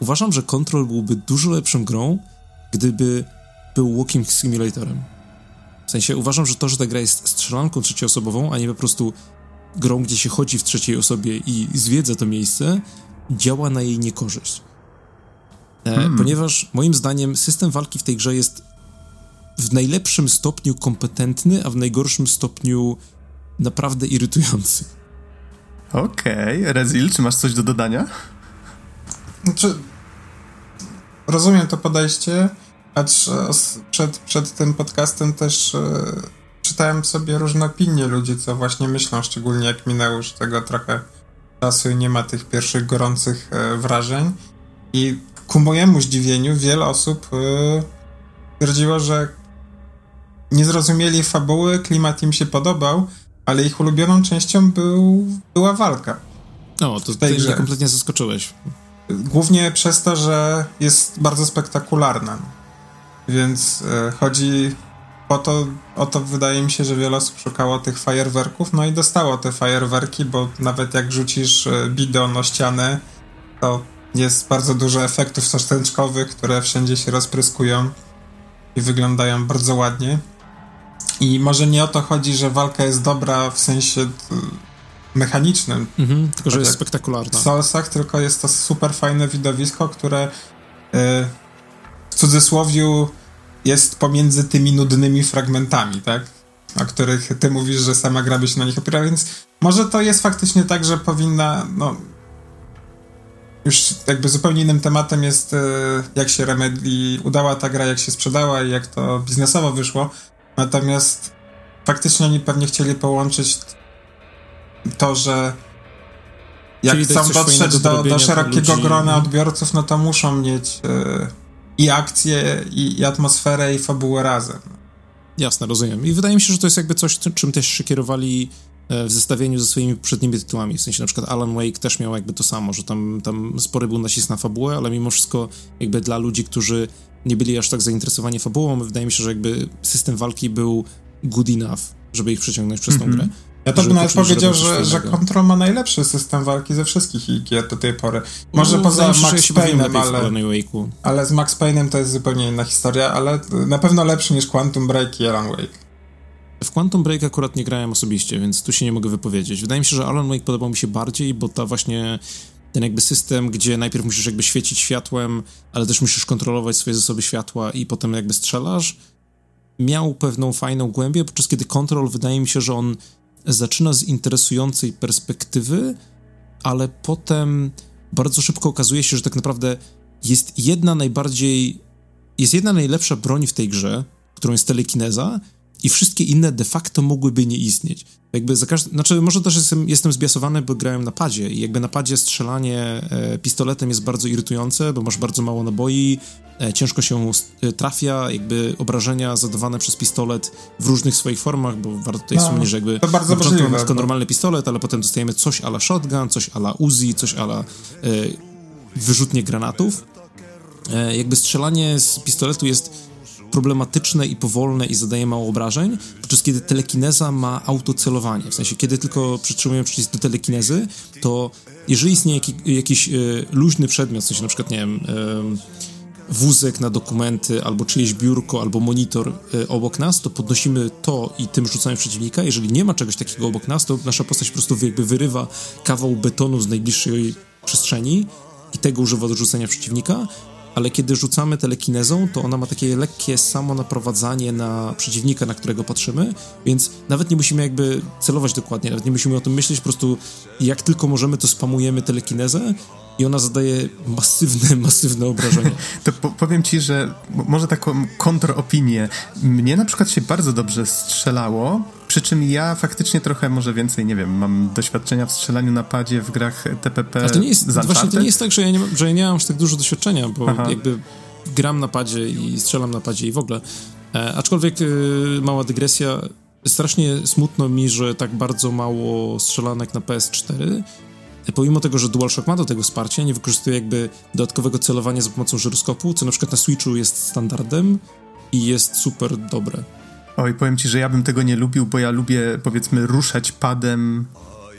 Uważam, że Control byłby dużo lepszą grą, gdyby był walking simulatorem. W sensie uważam, że to, że ta gra jest strzelanką trzecioosobową, a nie po prostu grą, gdzie się chodzi w trzeciej osobie i zwiedza to miejsce, działa na jej niekorzyść. E, hmm. Ponieważ moim zdaniem system walki w tej grze jest w najlepszym stopniu kompetentny, a w najgorszym stopniu naprawdę irytujący. Okej, okay. Rezil, czy masz coś do dodania? Znaczy, rozumiem to podejście, acz przed, przed tym podcastem też e, czytałem sobie różne opinie ludzi, co właśnie myślą, szczególnie jak minęło już tego trochę czasu i nie ma tych pierwszych gorących e, wrażeń. I ku mojemu zdziwieniu wiele osób e, twierdziło, że nie zrozumieli fabuły, klimat im się podobał, ale ich ulubioną częścią był, była walka. O, to ty mnie kompletnie zaskoczyłeś. Głównie przez to, że jest bardzo spektakularna. Więc e, chodzi o to, o to, wydaje mi się, że wiele osób szukało tych fajerwerków, no i dostało te fajerwerki, bo nawet jak rzucisz e, bidon o ścianę, to jest bardzo dużo efektów sostęczkowych, które wszędzie się rozpryskują i wyglądają bardzo ładnie. I może nie o to chodzi, że walka jest dobra w sensie e, mechanicznym. Mhm, tylko, że tak jest spektakularna. W Soulsach, tylko jest to super fajne widowisko, które w cudzysłowiu jest pomiędzy tymi nudnymi fragmentami, tak? O których ty mówisz, że sama gra by się na nich opiera, więc może to jest faktycznie tak, że powinna, no... Już jakby zupełnie innym tematem jest, e, jak się Remedy udała ta gra, jak się sprzedała i jak to biznesowo wyszło. Natomiast faktycznie oni pewnie chcieli połączyć to, że jak Czyli chcą dotrzeć do, do, szerokiego ludzi. grona mhm. odbiorców, no to muszą mieć... Yy, i akcję, i, i atmosferę, i fabułę razem. Jasne, rozumiem. I wydaje mi się, że to jest jakby coś, czym też się kierowali e, w zestawieniu ze swoimi poprzednimi tytułami. W sensie na przykład Alan Wake też miał jakby to samo, że tam, tam spory był nacisk na fabułę, ale mimo wszystko jakby dla ludzi, którzy nie byli aż tak zainteresowani fabułą, wydaje mi się, że jakby system walki był good enough, żeby ich przyciągnąć przez mm -hmm. tą mhm. grę. Ja to bym nawet powiedział, że, że Control ma najlepszy system walki ze wszystkich gier do tej pory. Może no, poza Max Payne'em, ale, ale z Max Payne'em to jest zupełnie inna historia, ale na pewno lepszy niż Quantum Break i Alan Wake. W Quantum Break akurat nie grałem osobiście, więc tu się nie mogę wypowiedzieć. Wydaje mi się, że Alan Wake podobał mi się bardziej, bo ta właśnie ten jakby system, gdzie najpierw musisz jakby świecić światłem, ale też musisz kontrolować swoje zasoby światła i potem jakby strzelasz, miał pewną fajną głębię, podczas kiedy Control wydaje mi się, że on zaczyna z interesującej perspektywy, ale potem bardzo szybko okazuje się, że tak naprawdę jest jedna najbardziej, jest jedna najlepsza broń w tej grze, którą jest telekineza i wszystkie inne de facto mogłyby nie istnieć. Jakby za każdy, znaczy może też jestem, jestem zbiasowany, bo grałem na padzie i jakby na padzie strzelanie e, pistoletem jest bardzo irytujące, bo masz bardzo mało naboi, e, ciężko się e, trafia, jakby obrażenia zadawane przez pistolet w różnych swoich formach, bo warto tutaj no, wspomnieć, że jakby to bardzo na początku mamy tylko normalny pistolet, ale potem dostajemy coś ala shotgun, coś ala Uzi, coś ala e, wyrzutnie granatów. E, jakby strzelanie z pistoletu jest problematyczne i powolne i zadaje mało obrażeń, podczas kiedy telekineza ma autocelowanie. W sensie, kiedy tylko przytrzymujemy przycisk do telekinezy, to jeżeli istnieje jaki, jakiś y, luźny przedmiot, w sensie na przykład, nie wiem, y, wózek na dokumenty, albo czyjeś biurko, albo monitor y, obok nas, to podnosimy to i tym rzucamy przeciwnika. Jeżeli nie ma czegoś takiego obok nas, to nasza postać po prostu jakby wyrywa kawał betonu z najbliższej przestrzeni i tego używa do rzucenia przeciwnika ale kiedy rzucamy telekinezą, to ona ma takie lekkie samo naprowadzanie na przeciwnika, na którego patrzymy, więc nawet nie musimy jakby celować dokładnie, nawet nie musimy o tym myśleć, po prostu jak tylko możemy, to spamujemy telekinezę i ona zadaje masywne, masywne obrażenia. (laughs) to po powiem ci, że może taką kontropinię. Mnie na przykład się bardzo dobrze strzelało, przy czym ja faktycznie trochę może więcej, nie wiem, mam doświadczenia w strzelaniu na padzie w grach TPP A to nie jest, właśnie to nie jest tak, że ja nie, że ja nie mam aż tak dużo doświadczenia, bo Aha. jakby gram na padzie i strzelam na padzie i w ogóle. E, aczkolwiek y, mała dygresja, strasznie smutno mi, że tak bardzo mało strzelanek na PS4 pomimo tego, że DualShock ma do tego wsparcie, nie wykorzystuje jakby dodatkowego celowania za pomocą żyroskopu, co na przykład na Switchu jest standardem i jest super dobre. Oj, powiem ci, że ja bym tego nie lubił, bo ja lubię, powiedzmy, ruszać padem.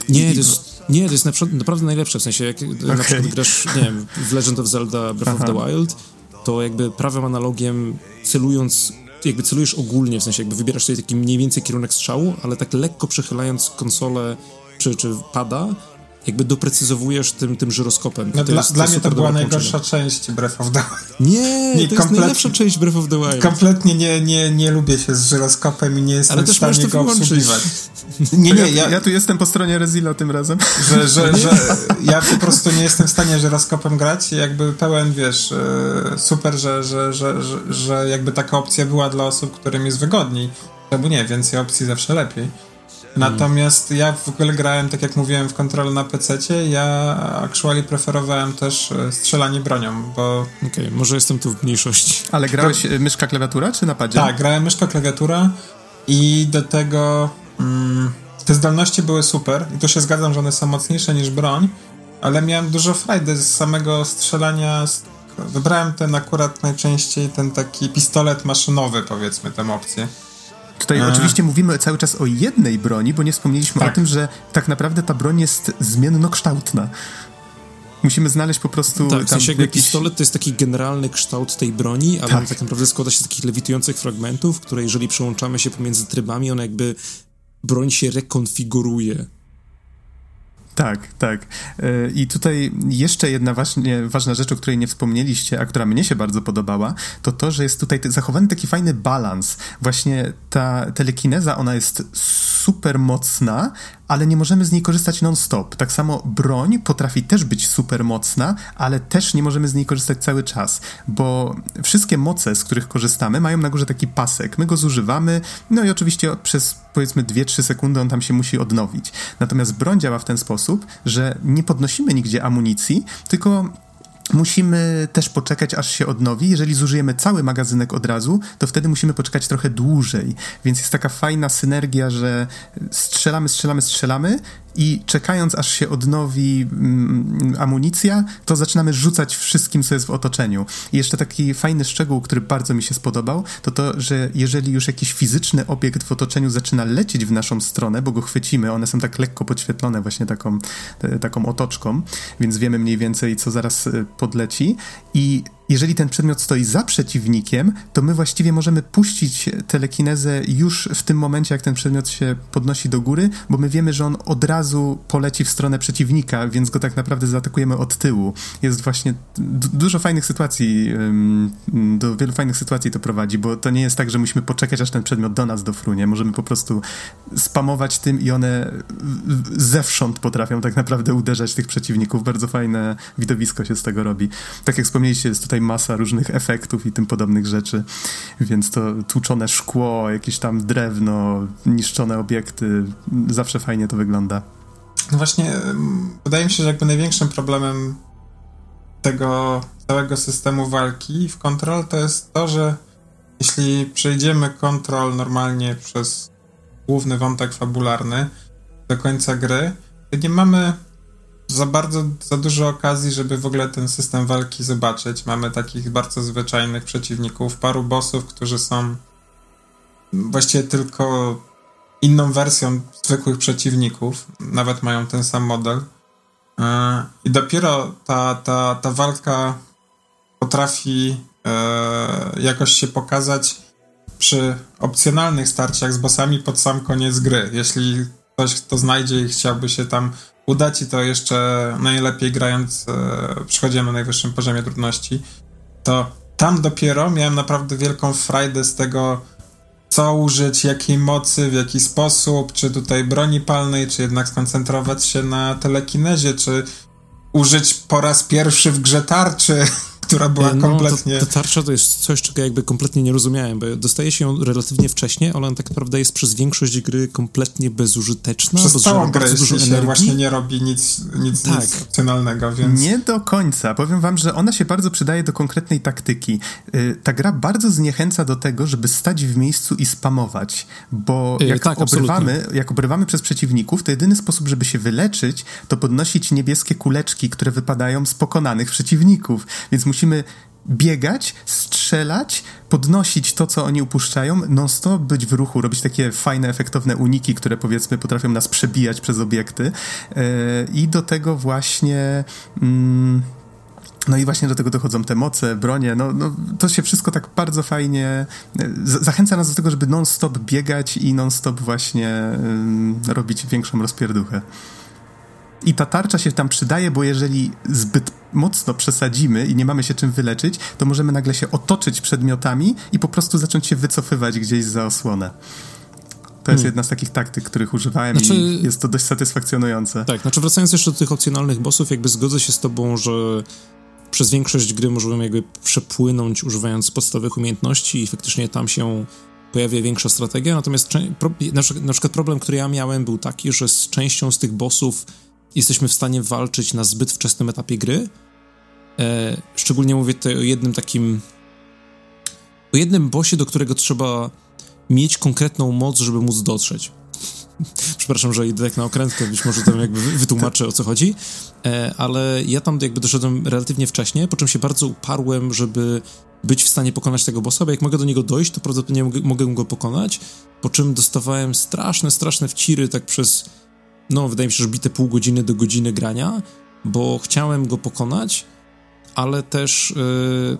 Nie, to jest, nie, to jest naprawdę najlepsze, w sensie jak okay. na przykład grasz, nie wiem, w Legend of Zelda Breath Aha. of the Wild, to jakby prawym analogiem celując jakby celujesz ogólnie, w sensie jakby wybierasz sobie taki mniej więcej kierunek strzału, ale tak lekko przechylając konsolę czy, czy pada, jakby doprecyzowujesz tym, tym żyroskopem. No dla, jest, dla mnie to była najgorsza część Breath of the Wild. Nie, (laughs) nie to jest najlepsza część Breath of the Wild. Kompletnie nie, nie, nie lubię się z żyroskopem i nie jestem w stanie go obsługiwać. (laughs) Nie, nie, ja, ja tu jestem po stronie Rezila tym razem. (laughs) Że, że, że ja po prostu nie jestem w stanie żyroskopem grać jakby pełen, wiesz, e, super, że, że, że, że, że jakby taka opcja była dla osób, którym jest wygodniej. Albo nie, więcej opcji zawsze lepiej. Natomiast ja w ogóle grałem, tak jak mówiłem, w kontrolę na PC. Ja actually preferowałem też e, strzelanie bronią, bo. Okej, okay, może jestem tu w mniejszości. Ale grałeś to... myszka klawiatura czy napadzie? Tak, grałem myszka klawiatura i do tego mm, te zdolności były super i tu się zgadzam, że one są mocniejsze niż broń, ale miałem dużo frajdy z samego strzelania. Wybrałem ten akurat najczęściej ten taki pistolet maszynowy, powiedzmy, tę opcję. Tutaj A. oczywiście mówimy cały czas o jednej broni, bo nie wspomnieliśmy tak. o tym, że tak naprawdę ta broń jest zmiennokształtna. Musimy znaleźć po prostu. Tak, w sensie jakby jakiś... pistolet to jest taki generalny kształt tej broni, ale tak. tak naprawdę składa się z takich lewitujących fragmentów, które jeżeli przełączamy się pomiędzy trybami, ona jakby broń się rekonfiguruje. Tak, tak. E, I tutaj jeszcze jedna właśnie ważna rzecz, o której nie wspomnieliście, a która mnie się bardzo podobała, to to, że jest tutaj zachowany taki fajny balans. Właśnie ta telekineza, ona jest super mocna, ale nie możemy z niej korzystać non-stop. Tak samo broń potrafi też być super mocna, ale też nie możemy z niej korzystać cały czas, bo wszystkie moce, z których korzystamy, mają na górze taki pasek. My go zużywamy, no i oczywiście przez powiedzmy 2-3 sekundy on tam się musi odnowić. Natomiast broń działa w ten sposób, że nie podnosimy nigdzie amunicji, tylko Musimy też poczekać, aż się odnowi. Jeżeli zużyjemy cały magazynek od razu, to wtedy musimy poczekać trochę dłużej. Więc jest taka fajna synergia, że strzelamy, strzelamy, strzelamy i czekając aż się odnowi mm, amunicja, to zaczynamy rzucać wszystkim, co jest w otoczeniu. I jeszcze taki fajny szczegół, który bardzo mi się spodobał, to to, że jeżeli już jakiś fizyczny obiekt w otoczeniu zaczyna lecieć w naszą stronę, bo go chwycimy, one są tak lekko podświetlone właśnie taką, taką otoczką, więc wiemy mniej więcej, co zaraz y, podleci i jeżeli ten przedmiot stoi za przeciwnikiem, to my właściwie możemy puścić telekinezę już w tym momencie, jak ten przedmiot się podnosi do góry, bo my wiemy, że on od razu poleci w stronę przeciwnika, więc go tak naprawdę zaatakujemy od tyłu. Jest właśnie dużo fajnych sytuacji, do wielu fajnych sytuacji to prowadzi, bo to nie jest tak, że musimy poczekać, aż ten przedmiot do nas dofrunie. Możemy po prostu spamować tym i one zewsząd potrafią tak naprawdę uderzać tych przeciwników. Bardzo fajne widowisko się z tego robi. Tak jak wspomnieliście, jest tutaj tutaj masa różnych efektów i tym podobnych rzeczy, więc to tłuczone szkło, jakieś tam drewno, niszczone obiekty, zawsze fajnie to wygląda. No właśnie, wydaje mi się, że jakby największym problemem tego całego systemu walki w Control to jest to, że jeśli przejdziemy Control normalnie przez główny wątek fabularny do końca gry, to nie mamy za bardzo, za dużo okazji, żeby w ogóle ten system walki zobaczyć. Mamy takich bardzo zwyczajnych przeciwników, paru bossów, którzy są właściwie tylko inną wersją zwykłych przeciwników. Nawet mają ten sam model. E, I dopiero ta, ta, ta walka potrafi e, jakoś się pokazać przy opcjonalnych starciach z bossami pod sam koniec gry. Jeśli ktoś, kto znajdzie i chciałby się tam uda ci to jeszcze najlepiej grając, e, przychodziłem na najwyższym poziomie trudności. to tam dopiero miałem naprawdę wielką frajdę z tego, co użyć, jakiej mocy, w jaki sposób, czy tutaj broni palnej, czy jednak skoncentrować się na telekinezie, czy użyć po raz pierwszy w grze tarczy, która była no, kompletnie... Ta tarcza to jest coś, czego jakby kompletnie nie rozumiałem, bo dostaje się ją relatywnie wcześnie, ale ona tak naprawdę jest przez większość gry kompletnie bezużyteczna. Przez całą grę dużo się właśnie nie robi nic, nic, tak. nic opcjonalnego, więc... Nie do końca. Powiem wam, że ona się bardzo przydaje do konkretnej taktyki. Y, ta gra bardzo zniechęca do tego, żeby stać w miejscu i spamować, bo y, jak, tak, obrywamy, jak obrywamy przez przeciwników, to jedyny sposób, żeby się wyleczyć, to podnosić niebieskie kuleczki, które wypadają z pokonanych przeciwników, więc musimy musimy biegać, strzelać, podnosić to, co oni upuszczają, non-stop być w ruchu, robić takie fajne, efektowne uniki, które powiedzmy potrafią nas przebijać przez obiekty. Yy, I do tego właśnie. Mm, no i właśnie do tego dochodzą te moce, bronie, no, no to się wszystko tak bardzo fajnie zachęca nas do tego, żeby non-stop biegać i non-stop właśnie robić większą rozpierduchę. I ta tarcza się tam przydaje, bo jeżeli zbyt mocno przesadzimy i nie mamy się czym wyleczyć, to możemy nagle się otoczyć przedmiotami i po prostu zacząć się wycofywać gdzieś za osłonę. To jest hmm. jedna z takich taktyk, których używałem znaczy, i jest to dość satysfakcjonujące. Tak, znaczy wracając jeszcze do tych opcjonalnych bossów, jakby zgodzę się z tobą, że przez większość gry możemy jakby przepłynąć używając podstawowych umiejętności i faktycznie tam się pojawia większa strategia, natomiast na przykład problem, który ja miałem był taki, że z częścią z tych bossów jesteśmy w stanie walczyć na zbyt wczesnym etapie gry. E, szczególnie mówię tutaj o jednym takim. o jednym bosie, do którego trzeba mieć konkretną moc, żeby móc dotrzeć. (laughs) Przepraszam, że idę tak na okrętkę, być może tam jakby wytłumaczę o co chodzi, e, ale ja tam jakby doszedłem relatywnie wcześnie, po czym się bardzo uparłem, żeby być w stanie pokonać tego bossa, bo jak mogę do niego dojść, to prawdopodobnie mogę, mogę go pokonać, po czym dostawałem straszne, straszne wciry tak przez no, wydaje mi się, że bite pół godziny do godziny grania, bo chciałem go pokonać, ale też yy,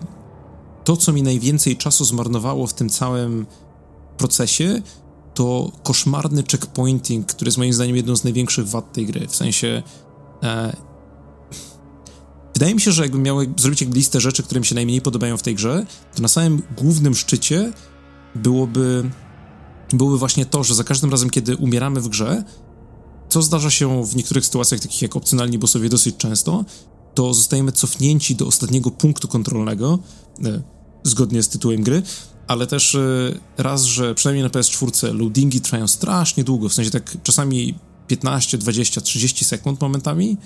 to, co mi najwięcej czasu zmarnowało w tym całym procesie, to koszmarny checkpointing, który jest moim zdaniem jedną z największych wad tej gry. W sensie. E, wydaje mi się, że jakbym miał zrobić jakby listę rzeczy, które mi się najmniej podobają w tej grze, to na samym głównym szczycie byłoby, byłoby właśnie to, że za każdym razem, kiedy umieramy w grze, co zdarza się w niektórych sytuacjach, takich jak opcjonalni bossowie dosyć często, to zostajemy cofnięci do ostatniego punktu kontrolnego, e, zgodnie z tytułem gry, ale też e, raz, że przynajmniej na PS4 loadingi trwają strasznie długo, w sensie tak czasami 15, 20, 30 sekund momentami,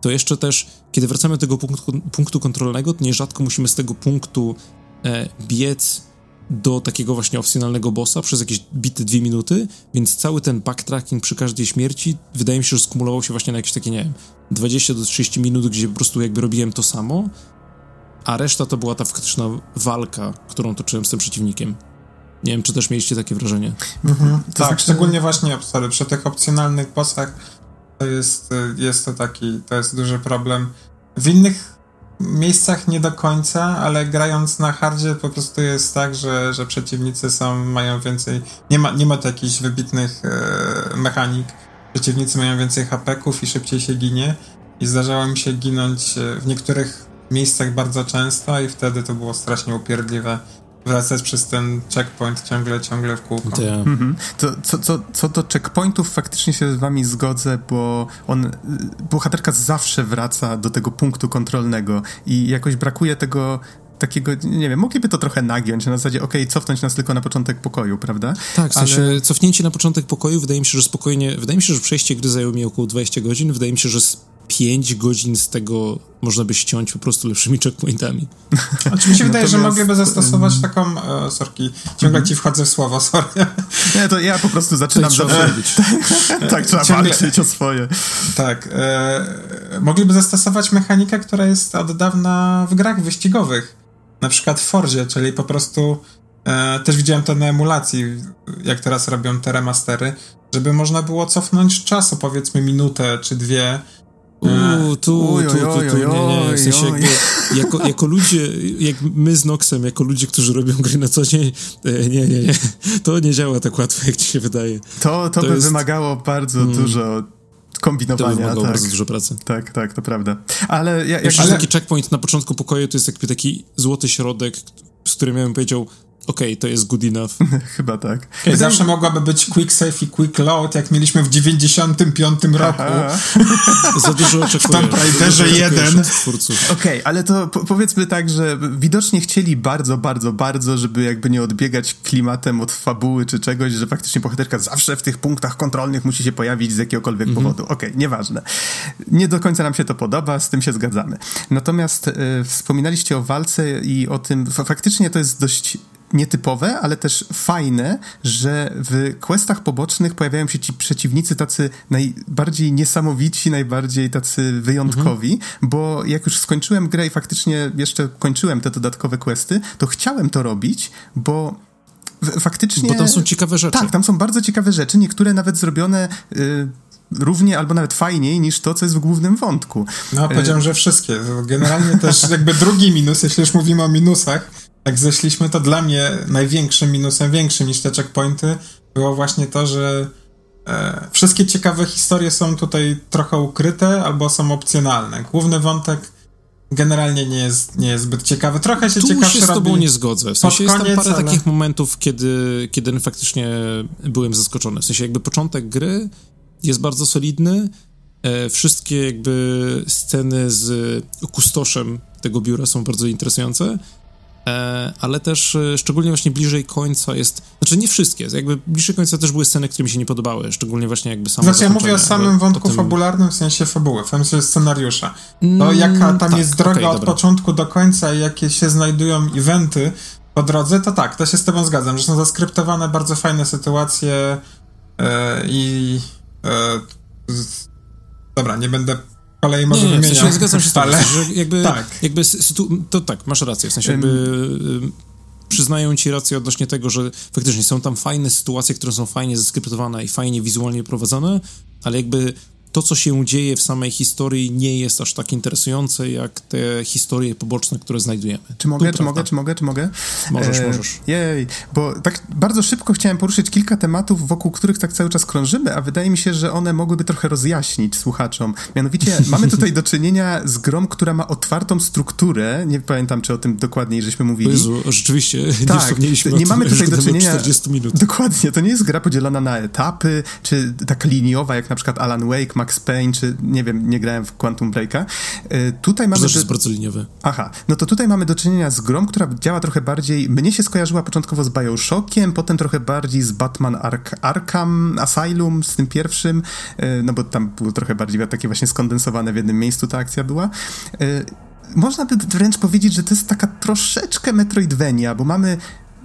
to jeszcze też, kiedy wracamy do tego punktu, punktu kontrolnego, to nierzadko musimy z tego punktu e, biec do takiego właśnie opcjonalnego bossa przez jakieś bite dwie minuty, więc cały ten backtracking przy każdej śmierci wydaje mi się, że skumulował się właśnie na jakieś takie, nie wiem, 20 do 30 minut, gdzie po prostu jakby robiłem to samo, a reszta to była ta faktyczna walka, którą toczyłem z tym przeciwnikiem. Nie wiem, czy też mieliście takie wrażenie. Mhm. Tak, znaczy... szczególnie właśnie sorry, przy tych opcjonalnych bossach to jest, jest to taki, to jest duży problem. W innych miejscach nie do końca, ale grając na hardzie po prostu jest tak, że, że przeciwnicy są, mają więcej, nie ma, nie ma tu jakichś wybitnych e, mechanik, przeciwnicy mają więcej hapeków i szybciej się ginie. I zdarzało mi się ginąć e, w niektórych miejscach bardzo często i wtedy to było strasznie upierdliwe wracać przez ten checkpoint ciągle, ciągle w kółko. Mhm. To, co, co, co do checkpointów, faktycznie się z wami zgodzę, bo on, bohaterka zawsze wraca do tego punktu kontrolnego i jakoś brakuje tego takiego, nie wiem, mogliby to trochę nagiąć, na zasadzie, okej, okay, cofnąć nas tylko na początek pokoju, prawda? Tak, w sensie Ale... cofnięcie na początek pokoju, wydaje mi się, że spokojnie, wydaje mi się, że przejście gry zajęło mi około 20 godzin, wydaje mi się, że 5 godzin z tego można by ściąć po prostu lepszymi checkpointami. (laughs) Znaczy mi się wydaje, że mogliby zastosować taką, e, sorki, ciągle ci wchodzę w słowo, sorry. Nie, to ja po prostu zaczynam zawsze... (laughs) tak, tak, trzeba ciągle... walczyć o swoje. Tak. E, mogliby zastosować mechanikę, która jest od dawna w grach wyścigowych. Na przykład w Forzie, czyli po prostu e, też widziałem to na emulacji, jak teraz robią te remastery, żeby można było cofnąć czasu, powiedzmy minutę czy dwie, Uuu, tu, tu, tu, tu, nie, nie, w sensie jakby, jako, jako ludzie, jak my z Noxem, jako ludzie, którzy robią gry na co dzień, e, nie, nie, nie, to nie działa tak łatwo, jak ci się wydaje. To, to, to by jest... wymagało bardzo hmm. dużo kombinowania. To wymagało tak. bardzo dużo pracy. Tak, tak, to prawda. Ale ja, jak... Ale... taki checkpoint na początku pokoju to jest jakby taki złoty środek, z którym ja bym powiedział, okej, okay, to jest good enough. (laughs) Chyba tak. Okay, zawsze mogłaby być quick save i quick load, jak mieliśmy w 95 roku. (laughs) Za dużo oczekuję. W Tomb Raiderze 1. Okej, okay, ale to po powiedzmy tak, że widocznie chcieli bardzo, bardzo, bardzo, żeby jakby nie odbiegać klimatem od fabuły czy czegoś, że faktycznie bohaterka zawsze w tych punktach kontrolnych musi się pojawić z jakiegokolwiek mm -hmm. powodu. Okej, okay, nieważne. Nie do końca nam się to podoba, z tym się zgadzamy. Natomiast y, wspominaliście o walce i o tym, faktycznie to jest dość nietypowe, ale też fajne, że w questach pobocznych pojawiają się ci przeciwnicy tacy najbardziej niesamowici, najbardziej tacy wyjątkowi, mhm. bo jak już skończyłem grę i faktycznie jeszcze kończyłem te dodatkowe questy, to chciałem to robić, bo faktycznie... Bo tam są ciekawe rzeczy. Tak, tam są bardzo ciekawe rzeczy, niektóre nawet zrobione... Y równie albo nawet fajniej niż to, co jest w głównym wątku. No, powiedziałem, że wszystkie. Generalnie też (laughs) jakby drugi minus, jeśli już mówimy o minusach, jak zeszliśmy, to dla mnie największym minusem, większym niż te checkpointy, było właśnie to, że e, wszystkie ciekawe historie są tutaj trochę ukryte albo są opcjonalne. Główny wątek generalnie nie jest, nie jest zbyt ciekawy. Trochę się tu ciekawszy się z tobą nie zgodzę. W sensie koniec, jest tam parę ale... takich momentów, kiedy, kiedy faktycznie byłem zaskoczony. W sensie jakby początek gry jest bardzo solidny, e, wszystkie jakby sceny z kustoszem tego biura są bardzo interesujące, ale też e, szczególnie właśnie bliżej końca jest, znaczy nie wszystkie, jakby bliżej końca też były sceny, które mi się nie podobały, szczególnie właśnie jakby samo Znaczy ja mówię o samym wątku tym... fabularnym, w sensie fabuły, w sensie scenariusza. To mm, jaka tam tak, jest droga okay, od dobra. początku do końca i jakie się znajdują eventy po drodze, to tak, to się z tobą zgadzam, że są zaskryptowane bardzo fajne sytuacje yy, i yy, dobra, nie będę kolei może nie, nie, w sensie zgadzam się z ale... że jakby, tak. jakby to tak, masz rację, w sensie jakby przyznają ci rację odnośnie tego, że faktycznie są tam fajne sytuacje, które są fajnie zeskryptowane i fajnie wizualnie prowadzone, ale jakby to, co się dzieje w samej historii, nie jest aż tak interesujące, jak te historie poboczne, które znajdujemy. Czy mogę, czy mogę, czy mogę, czy mogę? Możesz, e, możesz. Jej, bo tak bardzo szybko chciałem poruszyć kilka tematów, wokół których tak cały czas krążymy, a wydaje mi się, że one mogłyby trochę rozjaśnić słuchaczom. Mianowicie (laughs) mamy tutaj do czynienia z grą, która ma otwartą strukturę. Nie pamiętam, czy o tym dokładniej żeśmy mówili. Jezu, rzeczywiście, tak, nie nie mamy tutaj do czynienia... 40 minut. Dokładnie, to nie jest gra podzielona na etapy, czy tak liniowa, jak na przykład Alan Wake, Max Payne, czy nie wiem, nie grałem w Quantum Breaka. Y, tutaj mamy... To jest bardzo liniowe. Aha, no to tutaj mamy do czynienia z grą, która działa trochę bardziej... Mnie się skojarzyła początkowo z Bioshockiem, potem trochę bardziej z Batman Ark Arkham Asylum, z tym pierwszym, y, no bo tam było trochę bardziej takie właśnie skondensowane w jednym miejscu ta akcja była y, można by wręcz powiedzieć, że to jest taka troszeczkę Metroidvania, bo mamy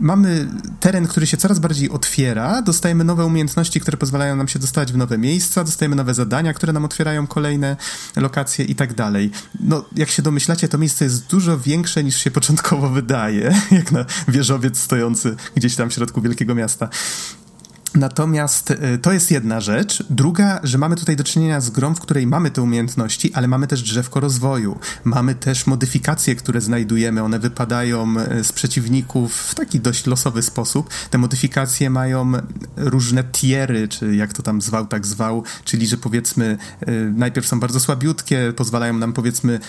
mamy teren, który się coraz bardziej otwiera, dostajemy nowe umiejętności, które pozwalają nam się dostać w nowe miejsca, dostajemy nowe zadania, które nam otwierają kolejne lokacje i tak dalej. No, jak się domyślacie, to miejsce jest dużo większe niż się początkowo wydaje, (laughs) jak na wieżowiec stojący gdzieś tam w środku wielkiego miasta. Natomiast y, to jest jedna rzecz. Druga, że mamy tutaj do czynienia z grą, w której mamy te umiejętności, ale mamy też drzewko rozwoju. Mamy też modyfikacje, które znajdujemy. One wypadają y, z przeciwników w taki dość losowy sposób. Te modyfikacje mają różne tiery, czy jak to tam zwał, tak zwał, czyli że powiedzmy y, najpierw są bardzo słabiutkie, pozwalają nam powiedzmy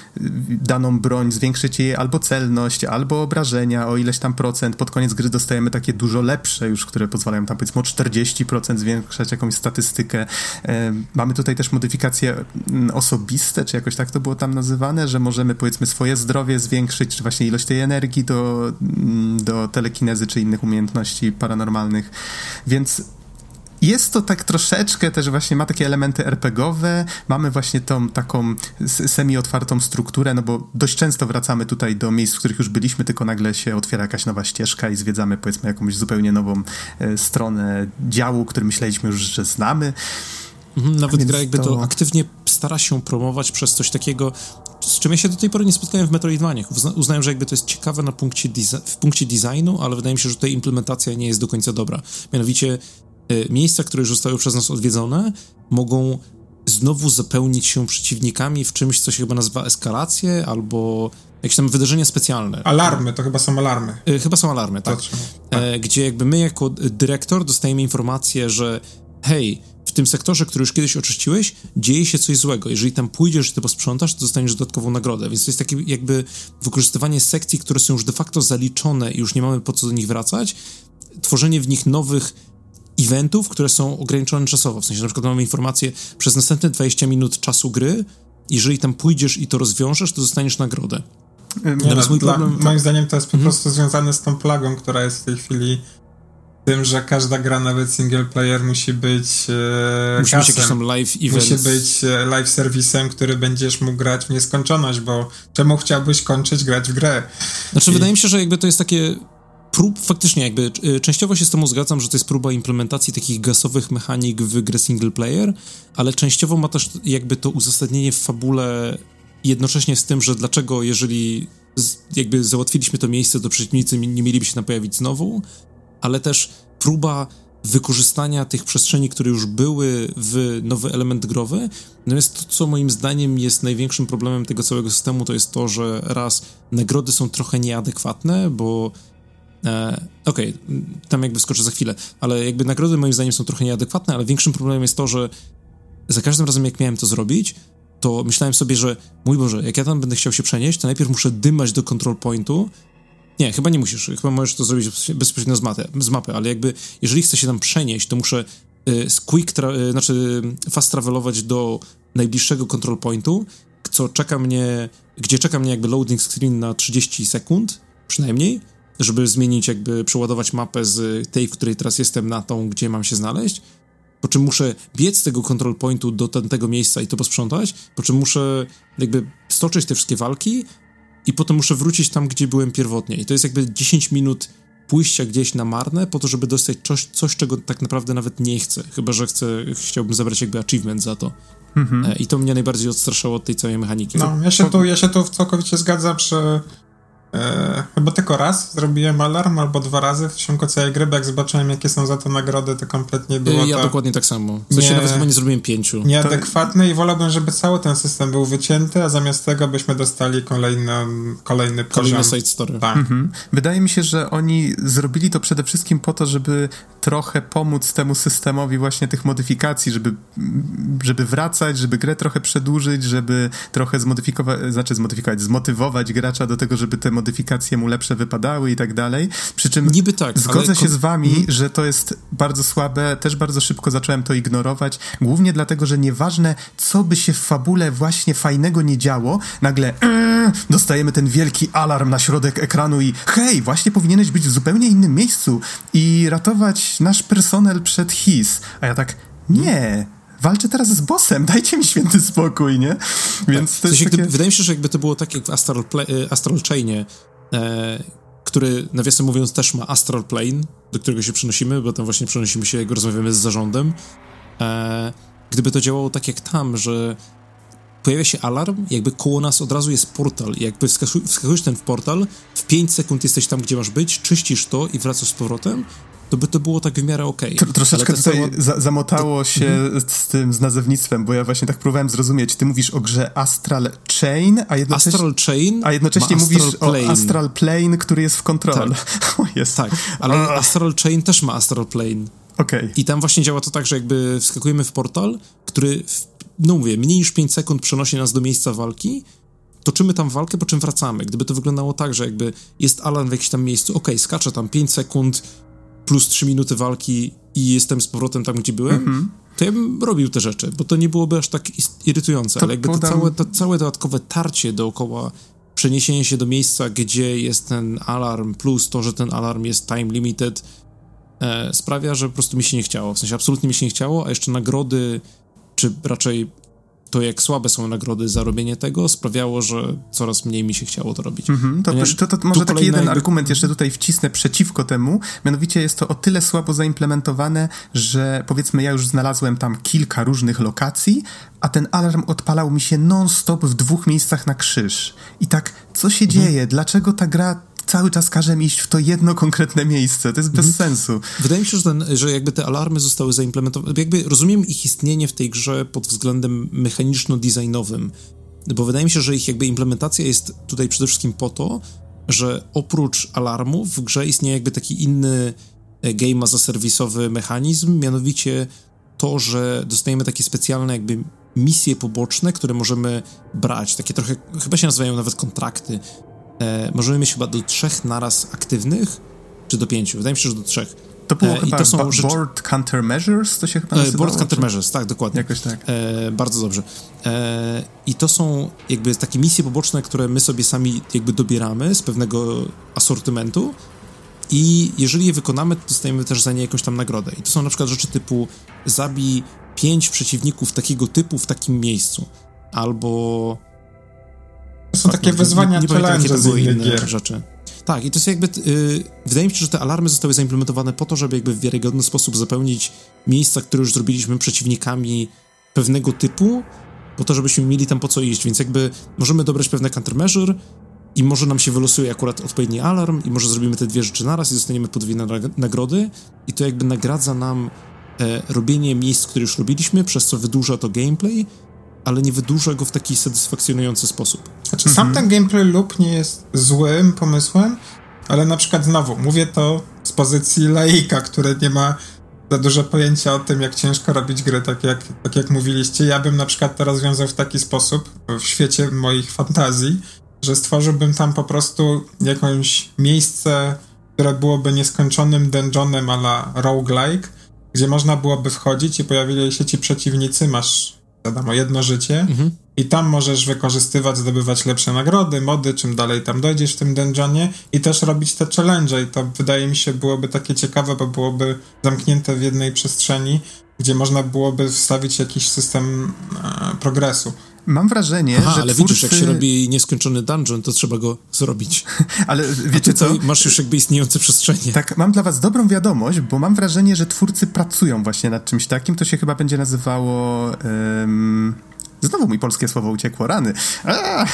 daną broń zwiększyć jej albo celność, albo obrażenia o ileś tam procent. Pod koniec gry dostajemy takie dużo lepsze już, które pozwalają tam powiedzmy o 40 40% zwiększać jakąś statystykę. E, mamy tutaj też modyfikacje mm, osobiste, czy jakoś tak to było tam nazywane, że możemy powiedzmy swoje zdrowie zwiększyć, czy właśnie ilość tej energii do, mm, do telekinezy, czy innych umiejętności paranormalnych. Więc jest to tak troszeczkę też właśnie ma takie elementy RPGowe, mamy właśnie tą taką semi-otwartą strukturę, no bo dość często wracamy tutaj do miejsc, w których już byliśmy, tylko nagle się otwiera jakaś nowa ścieżka i zwiedzamy powiedzmy jakąś zupełnie nową e, stronę działu, który myśleliśmy już, że znamy. Mhm, nawet gra jakby to... to... aktywnie stara się promować przez coś takiego, z czym ja się do tej pory nie spotkałem w Metroidvaniach. uznałem, że jakby to jest ciekawe na punkcie w punkcie designu, ale wydaje mi się, że tutaj implementacja nie jest do końca dobra. Mianowicie miejsca, które już zostały przez nas odwiedzone, mogą znowu zapełnić się przeciwnikami w czymś, co się chyba nazywa eskalację, albo jakieś tam wydarzenia specjalne. Alarmy, to chyba są alarmy. Y, chyba są alarmy, tak. tak. Gdzie jakby my jako dyrektor dostajemy informację, że hej, w w tym sektorze, który już kiedyś oczyściłeś, dzieje się coś złego. Jeżeli tam pójdziesz i to posprzątasz, to dostaniesz dodatkową nagrodę. Więc to jest takie jakby wykorzystywanie sekcji, które są już de facto zaliczone i już nie mamy po co do nich wracać, tworzenie w nich nowych eventów, które są ograniczone czasowo. W sensie na przykład mamy informację przez następne 20 minut czasu gry, jeżeli tam pójdziesz i to rozwiążesz, to dostaniesz nagrodę. Nie, no, mój dla, problem... Moim zdaniem to jest po hmm? prostu związane z tą plagą, która jest w tej chwili tym, że każda gra, nawet single player, musi być e, Musi być jakiś tam live event. Musi być e, live serwisem, który będziesz mógł grać w nieskończoność, bo czemu chciałbyś kończyć grać w grę? Znaczy, I... wydaje mi się, że jakby to jest takie prób, faktycznie jakby e, częściowo się z tym zgadzam, że to jest próba implementacji takich gasowych mechanik w grę single player, ale częściowo ma też jakby to uzasadnienie w fabule jednocześnie z tym, że dlaczego jeżeli jakby załatwiliśmy to miejsce, to przeciwnicy nie mieliby się tam pojawić znowu, ale też próba wykorzystania tych przestrzeni, które już były w nowy element growy. Natomiast to, co moim zdaniem jest największym problemem tego całego systemu, to jest to, że raz nagrody są trochę nieadekwatne, bo e, okej, okay, tam jakby skoczę za chwilę, ale jakby nagrody moim zdaniem są trochę nieadekwatne, ale większym problemem jest to, że za każdym razem jak miałem to zrobić, to myślałem sobie, że mój Boże, jak ja tam będę chciał się przenieść, to najpierw muszę dymać do control pointu, nie, chyba nie musisz. Chyba możesz to zrobić bezpośrednio z, mapy, z mapy, ale jakby jeżeli chcę się tam przenieść, to muszę y, quick, y, znaczy fast travelować do najbliższego control pointu, co czeka mnie, gdzie czeka mnie jakby loading screen na 30 sekund, przynajmniej, żeby zmienić jakby, przeładować mapę z tej, w której teraz jestem, na tą, gdzie mam się znaleźć. Po czym muszę biec z tego control pointu do tamtego miejsca i to posprzątać, po czym muszę jakby stoczyć te wszystkie walki, i potem muszę wrócić tam, gdzie byłem pierwotnie. I to jest jakby 10 minut pójścia gdzieś na marne po to, żeby dostać coś, coś czego tak naprawdę nawet nie chcę. Chyba, że chcę, chciałbym zabrać jakby achievement za to. Mhm. E, I to mnie najbardziej odstraszało od tej całej mechaniki. No, ja się tu, ja się tu całkowicie zgadzam, że E, chyba tylko raz zrobiłem alarm, albo dwa razy w ciągu całej gry, bo jak zobaczyłem, jakie są za to nagrody, to kompletnie było Ja to dokładnie tak samo. W sensie nie, nawet chyba nie zrobiłem pięciu. Nieadekwatne to... i wolałbym, żeby cały ten system był wycięty, a zamiast tego byśmy dostali kolejny, kolejny poziom. Kolejny side story. Tak. Mhm. Wydaje mi się, że oni zrobili to przede wszystkim po to, żeby trochę pomóc temu systemowi właśnie tych modyfikacji, żeby, żeby wracać, żeby grę trochę przedłużyć, żeby trochę zmodyfikować, znaczy zmodyfikować, zmotywować gracza do tego, żeby te modyfikacje mu lepsze wypadały i tak dalej. Przy czym Niby tak, zgodzę się z wami, mhm. że to jest bardzo słabe. Też bardzo szybko zacząłem to ignorować. Głównie dlatego, że nieważne, co by się w fabule właśnie fajnego nie działo, nagle ee, dostajemy ten wielki alarm na środek ekranu i hej, właśnie powinieneś być w zupełnie innym miejscu i ratować nasz personel przed his. A ja tak, nie, walczę teraz z bossem, dajcie mi święty spokój, nie? Więc tak. to jest takie... gdyby, Wydaje mi się, że jakby to było tak jak w Astral, Play, e, Astral Chainie, e, który nawiasem mówiąc też ma Astral Plane, do którego się przenosimy, bo tam właśnie przenosimy się, jak rozmawiamy z zarządem. E, gdyby to działało tak jak tam, że pojawia się alarm, jakby koło nas od razu jest portal. I jakby wskakujesz ten w portal, w 5 sekund jesteś tam, gdzie masz być, czyścisz to i wracasz z powrotem, to by to było tak w miarę okej. Okay. Troszeczkę tutaj za zamotało się mhm. z tym, z nazewnictwem, bo ja właśnie tak próbowałem zrozumieć. Ty mówisz o grze Astral Chain, a jednocześnie, Astral Chain a jednocześnie mówisz Plane. o Astral Plane, który jest w Control. Tak, (laughs) o, jest. tak ale. Astral Chain też ma Astral Plane. Okay. I tam właśnie działa to tak, że jakby wskakujemy w portal, który, w, no mówię, mniej niż 5 sekund przenosi nas do miejsca walki, toczymy tam walkę, po czym wracamy. Gdyby to wyglądało tak, że jakby jest alarm w jakimś tam miejscu, okej, okay, skaczę tam 5 sekund, plus 3 minuty walki i jestem z powrotem tam, gdzie byłem, mm -hmm. to ja bym robił te rzeczy, bo to nie byłoby aż tak irytujące, to ale jakby podam... to, całe, to całe dodatkowe tarcie dookoła przeniesienie się do miejsca, gdzie jest ten alarm, plus to, że ten alarm jest time limited, e, sprawia, że po prostu mi się nie chciało. W sensie absolutnie mi się nie chciało, a jeszcze nagrody, czy raczej to, jak słabe są nagrody za robienie tego, sprawiało, że coraz mniej mi się chciało to robić. Mm-hmm. To, to, to, to, może taki jeden argument jeszcze tutaj wcisnę przeciwko temu, mianowicie jest to o tyle słabo zaimplementowane, że powiedzmy ja już znalazłem tam kilka różnych lokacji, a ten alarm odpalał mi się non-stop w dwóch miejscach na krzyż. I tak, co się mhm. dzieje? Dlaczego ta gra cały czas każe mi iść w to jedno konkretne miejsce. To jest bez mhm. sensu. Wydaje mi się, że, ten, że jakby te alarmy zostały zaimplementowane, jakby rozumiem ich istnienie w tej grze pod względem mechaniczno-designowym, bo wydaje mi się, że ich jakby implementacja jest tutaj przede wszystkim po to, że oprócz alarmów w grze istnieje jakby taki inny e, game as a serwisowy mechanizm, mianowicie to, że dostajemy takie specjalne jakby misje poboczne, które możemy brać, takie trochę, chyba się nazywają nawet kontrakty. E, możemy mieć chyba do trzech naraz aktywnych, czy do pięciu, wydaje mi się, że do trzech. To było e, chyba to są rzeczy... Board Countermeasures, to się chyba e, nazywało? Board Countermeasures, tak, dokładnie. Jakoś tak. E, bardzo dobrze. E, I to są jakby takie misje poboczne, które my sobie sami jakby dobieramy z pewnego asortymentu i jeżeli je wykonamy, to dostajemy też za nie jakąś tam nagrodę. I to są na przykład rzeczy typu zabij pięć przeciwników takiego typu w takim miejscu. Albo... Są takie wyzwania, nie, nie challenge gier. rzeczy. Tak, i to jest jakby. Yy, wydaje mi się, że te alarmy zostały zaimplementowane po to, żeby jakby w wiarygodny sposób zapełnić miejsca, które już zrobiliśmy przeciwnikami pewnego typu, po to, żebyśmy mieli tam po co iść. Więc jakby możemy dobrać pewne countermeasure i może nam się wylosuje akurat odpowiedni alarm, i może zrobimy te dwie rzeczy naraz i dostaniemy podwójne nagrody, i to jakby nagradza nam e, robienie miejsc, które już robiliśmy, przez co wydłuża to gameplay, ale nie wydłuża go w taki satysfakcjonujący sposób. Znaczy, mhm. sam ten gameplay loop nie jest złym pomysłem, ale na przykład znowu, mówię to z pozycji laika, który nie ma za dużo pojęcia o tym, jak ciężko robić gry, tak jak, tak jak mówiliście. Ja bym na przykład to rozwiązał w taki sposób, w świecie moich fantazji, że stworzyłbym tam po prostu jakieś miejsce, które byłoby nieskończonym dungeonem a la roguelike, gdzie można byłoby wchodzić i pojawili się ci przeciwnicy, masz wiadomo, jedno życie mhm. i tam możesz wykorzystywać, zdobywać lepsze nagrody, mody, czym dalej tam dojdziesz w tym dungeonie i też robić te challenge i to wydaje mi się byłoby takie ciekawe, bo byłoby zamknięte w jednej przestrzeni, gdzie można byłoby wstawić jakiś system e, progresu. Mam wrażenie, Aha, że ale twórcy... widzisz, jak się robi nieskończony dungeon, to trzeba go zrobić. (laughs) ale wiecie co? Masz już jakby istniejące przestrzenie. Tak, mam dla was dobrą wiadomość, bo mam wrażenie, że twórcy pracują właśnie nad czymś takim. To się chyba będzie nazywało... Um... Znowu mi polskie słowo uciekło, rany. A, (laughs)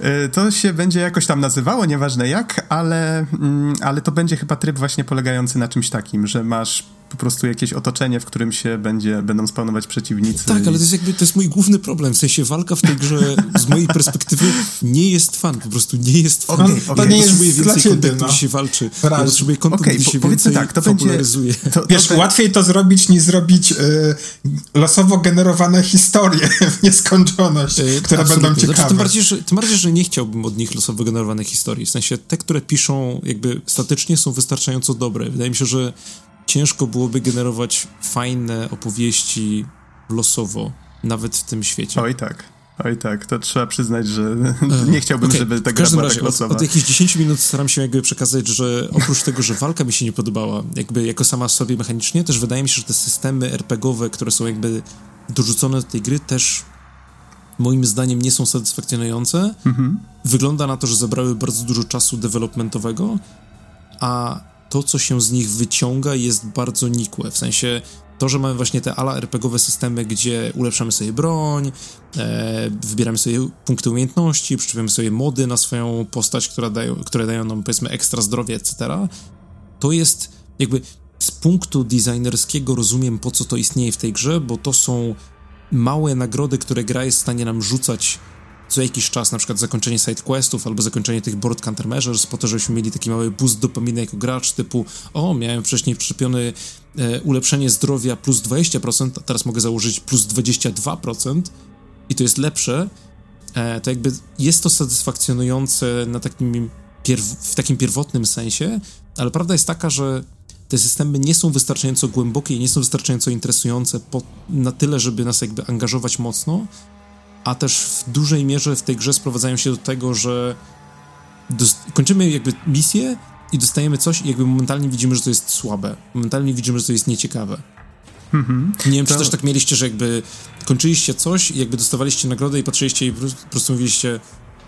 e, to się będzie jakoś tam nazywało, nieważne jak, ale, mm, ale to będzie chyba tryb właśnie polegający na czymś takim, że masz po prostu jakieś otoczenie, w którym się będzie, będą spawnować przeciwnicy. Tak, i... ale to jest jakby, to jest mój główny problem, w sensie walka w tej grze (laughs) z mojej perspektywy nie jest fan, po prostu nie jest fan. Okay, okay. To nie jest więcej ciebie, kontentu, no. gdzie się walczy. Ja potrzebuję kontentu, okay, gdzie się po, więcej tak, to popularyzuje. Będzie, to, Wiesz, to... łatwiej to zrobić, niż zrobić y, losowo generowane historie (laughs) w nieskończoność, y, które absolutnie. będą ciekawe. Znaczy, tym, bardziej, że, tym bardziej, że nie chciałbym od nich losowo generowanych historii, w sensie te, które piszą jakby statycznie są wystarczająco dobre. Wydaje mi się, że ciężko byłoby generować fajne opowieści losowo, nawet w tym świecie. Oj tak. Oj tak, to trzeba przyznać, że (laughs) nie chciałbym, okay. żeby ta gra była tak losowa. Od, od jakichś 10 minut staram się jakby przekazać, że oprócz tego, że walka mi się nie podobała, jakby jako sama sobie mechanicznie, też wydaje mi się, że te systemy RPGowe, które są jakby dorzucone do tej gry, też moim zdaniem nie są satysfakcjonujące. Mhm. Wygląda na to, że zabrały bardzo dużo czasu developmentowego, a to, co się z nich wyciąga, jest bardzo nikłe. W sensie to, że mamy właśnie te ala RPGowe systemy, gdzie ulepszamy sobie broń, e, wybieramy sobie punkty umiejętności, przyczepiamy sobie mody na swoją postać, która dają, które dają nam powiedzmy ekstra zdrowie, etc. To jest jakby z punktu designerskiego rozumiem, po co to istnieje w tej grze, bo to są małe nagrody, które gra jest w stanie nam rzucać co jakiś czas, na przykład zakończenie sidequestów albo zakończenie tych board countermeasures, po to, żebyśmy mieli taki mały boost dopaminy jako gracz, typu o, miałem wcześniej przyczepiony e, ulepszenie zdrowia plus 20%, a teraz mogę założyć plus 22% i to jest lepsze, e, to jakby jest to satysfakcjonujące na takim w takim pierwotnym sensie, ale prawda jest taka, że te systemy nie są wystarczająco głębokie i nie są wystarczająco interesujące po, na tyle, żeby nas jakby angażować mocno, a też w dużej mierze w tej grze sprowadzają się do tego, że kończymy jakby misję i dostajemy coś i jakby momentalnie widzimy, że to jest słabe. Momentalnie widzimy, że to jest nieciekawe. Mhm. Nie wiem, czy też tak mieliście, że jakby kończyliście coś i jakby dostawaliście nagrodę i patrzyliście i po prostu mówiliście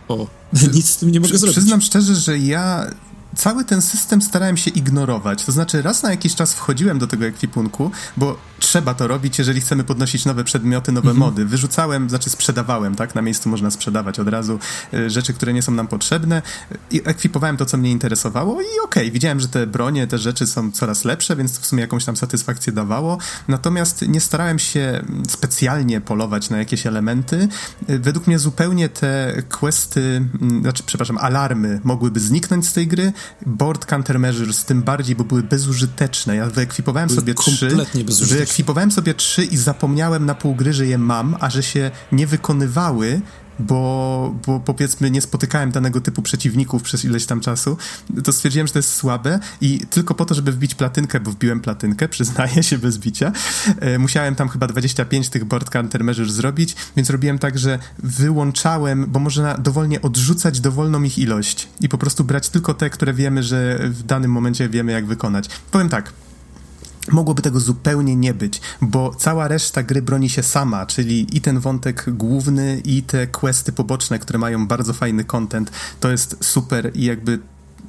o, (laughs) nic z tym nie mogę Przy, zrobić. Przyznam szczerze, że ja cały ten system starałem się ignorować. To znaczy, raz na jakiś czas wchodziłem do tego ekwipunku, bo trzeba to robić, jeżeli chcemy podnosić nowe przedmioty, nowe mhm. mody. Wyrzucałem, znaczy sprzedawałem, tak? Na miejscu można sprzedawać od razu y, rzeczy, które nie są nam potrzebne i ekwipowałem to, co mnie interesowało i okej, okay, widziałem, że te bronie, te rzeczy są coraz lepsze, więc to w sumie jakąś tam satysfakcję dawało. Natomiast nie starałem się specjalnie polować na jakieś elementy. Y, według mnie zupełnie te questy, znaczy, przepraszam, alarmy mogłyby zniknąć z tej gry, board countermeasures, tym bardziej, bo były bezużyteczne. Ja wyekwipowałem były sobie trzy. Wyekwipowałem sobie trzy i zapomniałem na pół gry, że je mam, a że się nie wykonywały, bo, bo powiedzmy nie spotykałem danego typu przeciwników przez ileś tam czasu, to stwierdziłem, że to jest słabe i tylko po to, żeby wbić platynkę, bo wbiłem platynkę, przyznaję się bez bicia, e, musiałem tam chyba 25 tych board countermeasures zrobić, więc robiłem tak, że wyłączałem, bo można dowolnie odrzucać dowolną ich ilość i po prostu brać tylko te, które wiemy, że w danym momencie wiemy jak wykonać. Powiem tak, Mogłoby tego zupełnie nie być, bo cała reszta gry broni się sama, czyli i ten wątek główny, i te questy poboczne, które mają bardzo fajny content, to jest super i jakby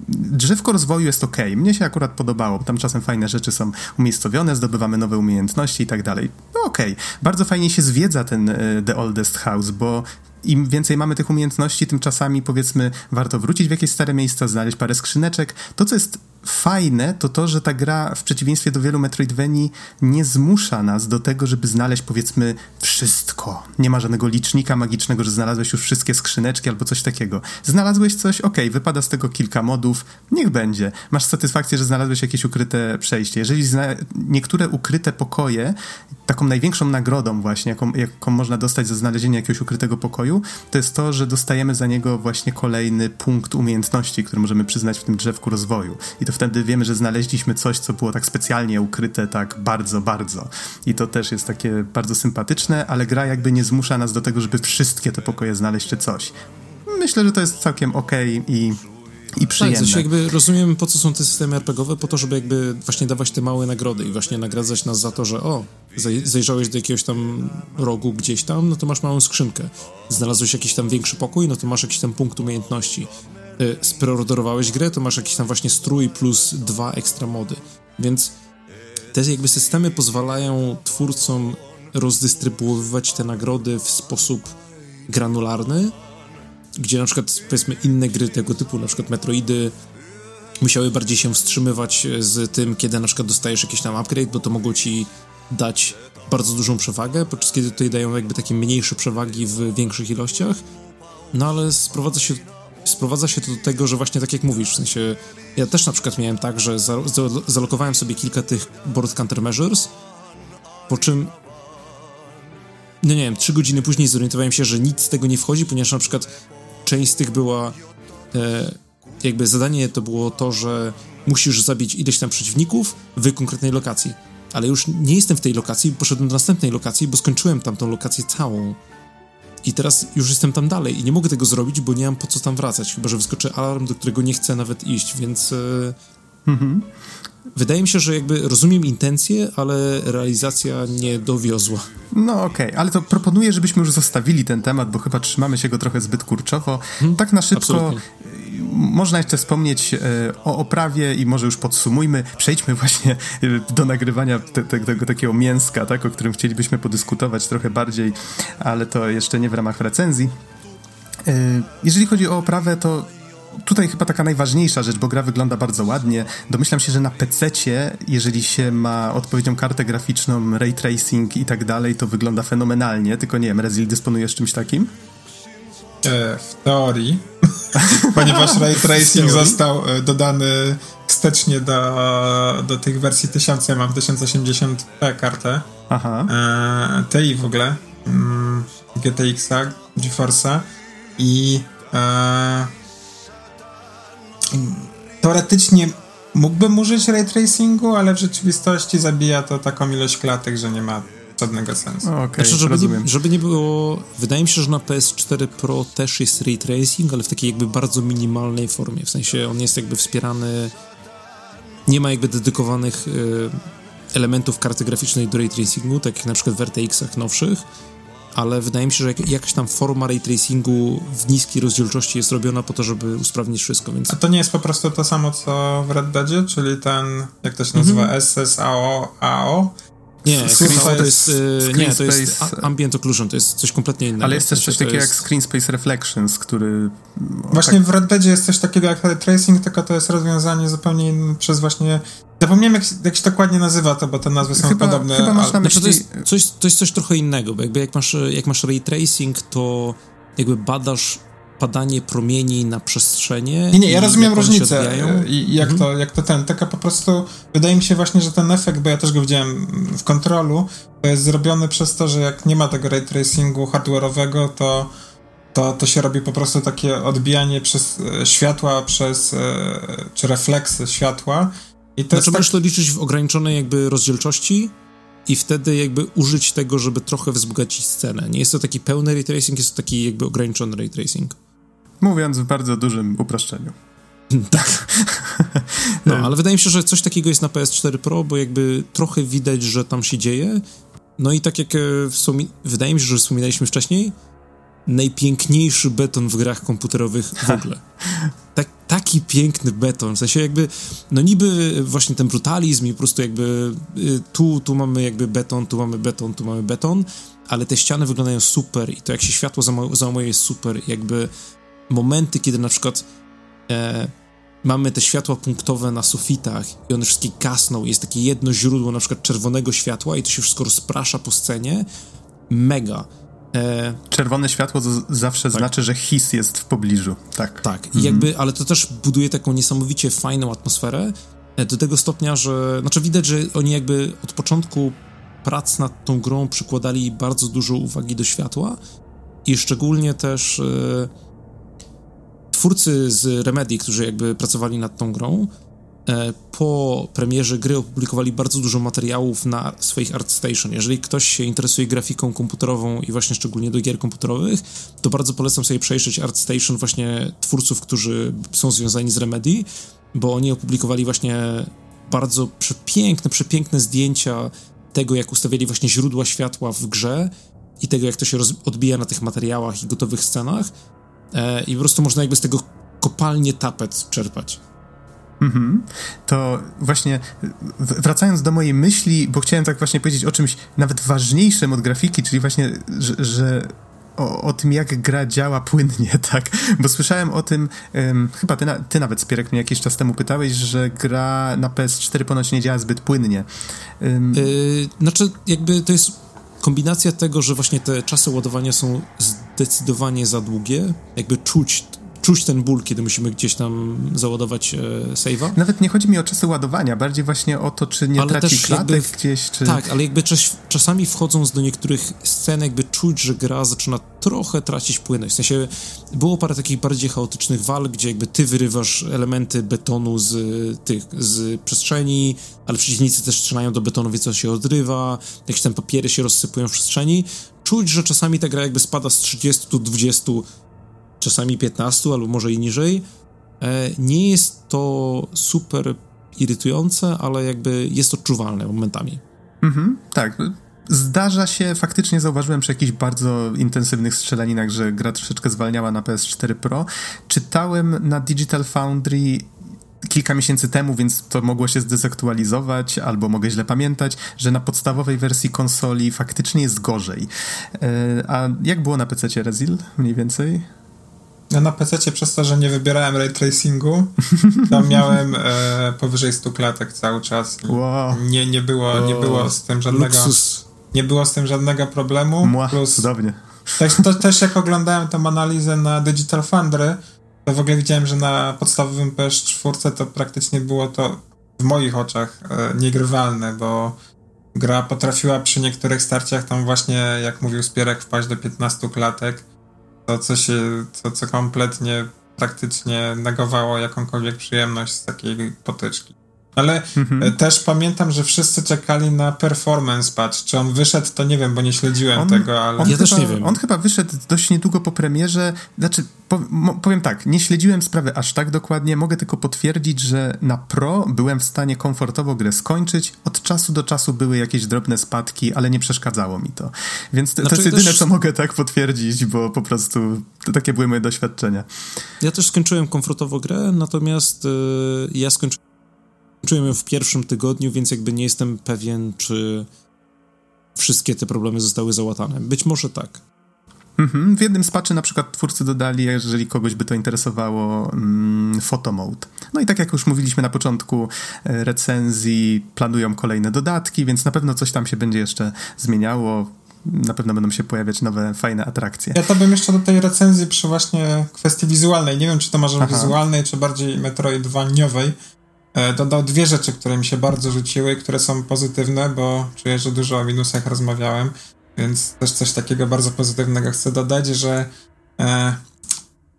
drzewko rozwoju jest ok. Mnie się akurat podobało, tam czasem fajne rzeczy są umiejscowione, zdobywamy nowe umiejętności i tak dalej. No ok. Bardzo fajnie się zwiedza ten e, The Oldest House, bo im więcej mamy tych umiejętności, tym czasami powiedzmy warto wrócić w jakieś stare miejsca, znaleźć parę skrzyneczek. To, co jest fajne, to to, że ta gra w przeciwieństwie do wielu Metroidvanii nie zmusza nas do tego, żeby znaleźć powiedzmy wszystko. Nie ma żadnego licznika magicznego, że znalazłeś już wszystkie skrzyneczki albo coś takiego. Znalazłeś coś, ok, wypada z tego kilka modów, niech będzie. Masz satysfakcję, że znalazłeś jakieś ukryte przejście. Jeżeli niektóre ukryte pokoje, taką największą nagrodą właśnie, jaką, jaką można dostać za znalezienie jakiegoś ukrytego pokoju, to jest to, że dostajemy za niego właśnie kolejny punkt umiejętności, który możemy przyznać w tym drzewku rozwoju. I to wtedy wiemy, że znaleźliśmy coś, co było tak specjalnie ukryte, tak bardzo, bardzo. I to też jest takie bardzo sympatyczne, ale gra jakby nie zmusza nas do tego, żeby wszystkie te pokoje znaleźć czy coś. Myślę, że to jest całkiem okej okay i i przyjemne. Tak, jakby rozumiem, po co są te systemy RPGowe, po to, żeby jakby właśnie dawać te małe nagrody i właśnie nagradzać nas za to, że o, zajrzałeś do jakiegoś tam rogu gdzieś tam, no to masz małą skrzynkę. Znalazłeś jakiś tam większy pokój, no to masz jakiś tam punkt umiejętności. Y, spreorderowałeś grę, to masz jakiś tam właśnie strój plus dwa ekstra mody. Więc te jakby systemy pozwalają twórcom rozdystrybuowywać te nagrody w sposób granularny, gdzie na przykład powiedzmy inne gry tego typu, na przykład Metroidy musiały bardziej się wstrzymywać z tym, kiedy na przykład dostajesz jakiś tam upgrade, bo to mogło ci dać bardzo dużą przewagę, podczas kiedy tutaj dają jakby takie mniejsze przewagi w większych ilościach. No ale sprowadza się sprowadza się to do tego, że właśnie tak jak mówisz, w sensie ja też na przykład miałem tak, że za, za, zalokowałem sobie kilka tych board countermeasures, po czym no nie wiem, trzy godziny później zorientowałem się, że nic z tego nie wchodzi, ponieważ na przykład część z tych była e, jakby zadanie to było to, że musisz zabić ileś tam przeciwników w konkretnej lokacji. Ale już nie jestem w tej lokacji, poszedłem do następnej lokacji, bo skończyłem tamtą lokację całą. I teraz już jestem tam dalej i nie mogę tego zrobić, bo nie mam po co tam wracać, chyba że wyskoczy alarm, do którego nie chcę nawet iść, więc. E, mhm. Wydaje mi się, że jakby rozumiem intencje, ale realizacja nie dowiozła. No okej, okay. ale to proponuję, żebyśmy już zostawili ten temat, bo chyba trzymamy się go trochę zbyt kurczowo. Hmm, tak na szybko absolutnie. można jeszcze wspomnieć e, o oprawie i może już podsumujmy. Przejdźmy (laughs) właśnie e, do nagrywania te, te, tego takiego mięska, tak, o którym chcielibyśmy podyskutować trochę bardziej, ale to jeszcze nie w ramach recenzji. E, jeżeli chodzi o oprawę, to tutaj chyba taka najważniejsza rzecz, bo gra wygląda bardzo ładnie. Domyślam się, że na PC-cie, jeżeli się ma odpowiednią kartę graficzną, ray tracing i tak dalej, to wygląda fenomenalnie. Tylko nie wiem, Rezil dysponujesz czymś takim? E, w teorii, (laughs) ponieważ ray tracing został e, dodany wstecznie do, do tych wersji 1000, ja mam 1080p kartę. Aha. E, TI w ogóle, mm, GTX-a, GeForce'a i e, teoretycznie mógłbym użyć ray tracingu, ale w rzeczywistości zabija to taką ilość klatek, że nie ma żadnego sensu. Okay, znaczy, żeby, nie, żeby nie było... Wydaje mi się, że na PS4 Pro też jest ray tracing, ale w takiej jakby bardzo minimalnej formie. W sensie on jest jakby wspierany... Nie ma jakby dedykowanych y, elementów karty graficznej do ray tracingu, tak jak na przykład w RTX-ach nowszych, ale wydaje mi się, że jakaś tam forma ray tracingu w niskiej rozdzielczości jest robiona po to, żeby usprawnić wszystko, więc... A to nie jest po prostu to samo, co w Red Deadzie, czyli ten, jak to się nazywa, mm -hmm. SSAO, AO? Nie, screen to jest, y, nie, to jest ambient occlusion, to jest coś kompletnie innego. Ale jest też coś takiego jest... jak screen space reflections, który... Właśnie tak... w Red Deadzie jest coś takiego jak ray tracing, tylko to jest rozwiązanie zupełnie inne przez właśnie Zapomniałem, jak, jak się dokładnie nazywa to, bo te nazwy są chyba, podobne. Chyba masz na myśli... znaczy, to, jest coś, to jest coś trochę innego, bo jakby jak masz, jak masz ray tracing, to jakby badasz padanie promieni na przestrzenie. Nie, nie, ja rozumiem różnicę i jak, mhm. to, jak to ten, tylko po prostu wydaje mi się właśnie, że ten efekt, bo ja też go widziałem w kontrolu, to jest zrobiony przez to, że jak nie ma tego ray tracingu hardware'owego, to to, to się robi po prostu takie odbijanie przez e, światła, przez e, czy refleksy światła. I to znaczy tak... możesz to liczyć w ograniczonej jakby rozdzielczości i wtedy jakby użyć tego, żeby trochę wzbogacić scenę. Nie jest to taki pełny ray tracing, jest to taki jakby ograniczony ray tracing. Mówiąc w bardzo dużym uproszczeniu. (laughs) tak. No, ale wydaje mi się, że coś takiego jest na PS4 Pro, bo jakby trochę widać, że tam się dzieje. No i tak jak e, wydaje mi się, że wspominaliśmy wcześniej, najpiękniejszy beton w grach komputerowych w ogóle. Tak, taki piękny beton, w sensie jakby, no niby właśnie ten brutalizm i po prostu jakby y, tu, tu mamy jakby beton, tu mamy beton, tu mamy beton, ale te ściany wyglądają super i to jak się światło załamuje jest super, jakby momenty, kiedy na przykład e, mamy te światła punktowe na sufitach i one wszystkie gasną, jest takie jedno źródło na przykład czerwonego światła i to się wszystko rozprasza po scenie, mega. E... Czerwone światło zawsze tak. znaczy, że his jest w pobliżu. Tak. Tak, mhm. jakby, ale to też buduje taką niesamowicie fajną atmosferę e, do tego stopnia, że znaczy widać, że oni jakby od początku prac nad tą grą przykładali bardzo dużo uwagi do światła i szczególnie też e, twórcy z Remedy, którzy jakby pracowali nad tą grą, E, po premierze gry opublikowali bardzo dużo materiałów na swoich ArtStation. Jeżeli ktoś się interesuje grafiką komputerową i właśnie szczególnie do gier komputerowych, to bardzo polecam sobie przejrzeć ArtStation właśnie twórców, którzy są związani z Remedy, bo oni opublikowali właśnie bardzo przepiękne, przepiękne zdjęcia tego, jak ustawiali właśnie źródła światła w grze i tego, jak to się odbija na tych materiałach i gotowych scenach. E, I po prostu można jakby z tego kopalnie tapet czerpać. Mhm. To właśnie wracając do mojej myśli, bo chciałem tak właśnie powiedzieć o czymś nawet ważniejszym od grafiki, czyli właśnie, że, że o, o, tym, jak gra działa płynnie, (laughs) tak? Bo słyszałem o tym, um, chyba ty, na, ty, nawet, Spierek, mnie jakiś czas temu pytałeś, że gra na PS4 ponoć nie działa zbyt płynnie. Um, yy, znaczy, jakby to jest kombinacja tego, że właśnie te czasy ładowania są zdecydowanie za długie, jakby czuć czuć ten ból, kiedy musimy gdzieś tam załadować e, save'a. Nawet nie chodzi mi o czasy ładowania, bardziej właśnie o to, czy nie ale traci klatek jakby, gdzieś, czy... Tak, ale jakby czas, czasami wchodząc do niektórych scen, jakby czuć, że gra zaczyna trochę tracić płynność. W sensie było parę takich bardziej chaotycznych walk, gdzie jakby ty wyrywasz elementy betonu z tych, z przestrzeni, ale przeciwnicy też strzelają do betonu, więc on się odrywa, jakieś tam papiery się rozsypują w przestrzeni. Czuć, że czasami ta gra jakby spada z 30 do 20 czasami 15 albo może i niżej. E, nie jest to super irytujące, ale jakby jest odczuwalne momentami. Mhm, tak. Zdarza się, faktycznie zauważyłem przy jakichś bardzo intensywnych strzelaninach, że gra troszeczkę zwalniała na PS4 Pro. Czytałem na Digital Foundry kilka miesięcy temu, więc to mogło się zdezaktualizować, albo mogę źle pamiętać, że na podstawowej wersji konsoli faktycznie jest gorzej. E, a jak było na PC Rezil mniej więcej? Ja na PC przez to, że nie wybierałem ray tracingu, (laughs) tam miałem e, powyżej 100 klatek cały czas. Wow. Nie, nie, było, wow. nie było z tym żadnego. Luksus. Nie było z tym żadnego problemu. Mua, plus, cudownie. Też, to, też jak oglądałem tę analizę na Digital Foundry, to w ogóle widziałem, że na podstawowym PS4 to praktycznie było to w moich oczach e, niegrywalne, bo gra potrafiła przy niektórych starciach tam właśnie, jak mówił Spierek, wpaść do 15 klatek to, co się, to, co kompletnie praktycznie negowało jakąkolwiek przyjemność z takiej potyczki. Ale mhm. E, też pamiętam, że wszyscy czekali na performance patch. Czy on wyszedł, to nie wiem, bo nie śledziłem on, tego, ale... On ja chyba, też nie wiem. On chyba wyszedł dość niedługo po premierze. Znaczy, powiem tak, nie śledziłem sprawy aż tak dokładnie. Mogę tylko potwierdzić, że na Pro byłem w stanie komfortowo grę skończyć. Od czasu do czasu były jakieś drobne spadki, ale nie przeszkadzało mi to. Więc to, znaczy, to jest jedyne, też... co mogę tak potwierdzić, bo po prostu to takie były moje doświadczenia. Ja też skończyłem komfortowo grę, natomiast yy, ja skończyłem Czułem ją w pierwszym tygodniu, więc jakby nie jestem pewien, czy wszystkie te problemy zostały załatane. Być może tak. Mhm. W jednym z patchy na przykład twórcy dodali, jeżeli kogoś by to interesowało, mm. No i tak jak już mówiliśmy na początku e, recenzji, planują kolejne dodatki, więc na pewno coś tam się będzie jeszcze zmieniało. na pewno będą się pojawiać nowe, fajne atrakcje. Ja to bym jeszcze do tej recenzji przy właśnie kwestii wizualnej, nie wiem czy to Aha. wizualnej, czy bardziej metroidwaniowej, e, dodał dwie rzeczy, które mi się bardzo rzuciły, które są pozytywne, bo czuję, że dużo o minusach rozmawiałem, więc też coś takiego bardzo pozytywnego chcę dodać, że e,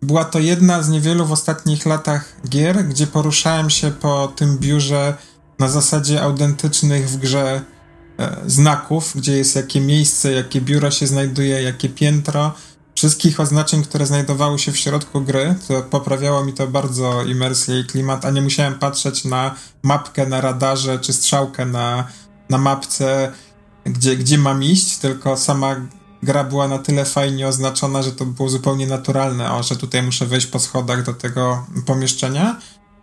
była to jedna z niewielu w ostatnich latach gier, gdzie poruszałem się po tym biurze na zasadzie autentycznych w grze e, znaków, gdzie jest jakie miejsce, jakie biuro się znajduje, jakie piętro. Wszystkich oznaczeń, które znajdowały się w środku gry, to poprawiało mi to bardzo imersję i klimat, a nie musiałem patrzeć na mapkę na radarze czy strzałkę na, na mapce, gdzie, gdzie mam iść, tylko sama gra była na tyle fajnie oznaczona, że to było zupełnie naturalne, o, że tutaj muszę wejść po schodach do tego pomieszczenia.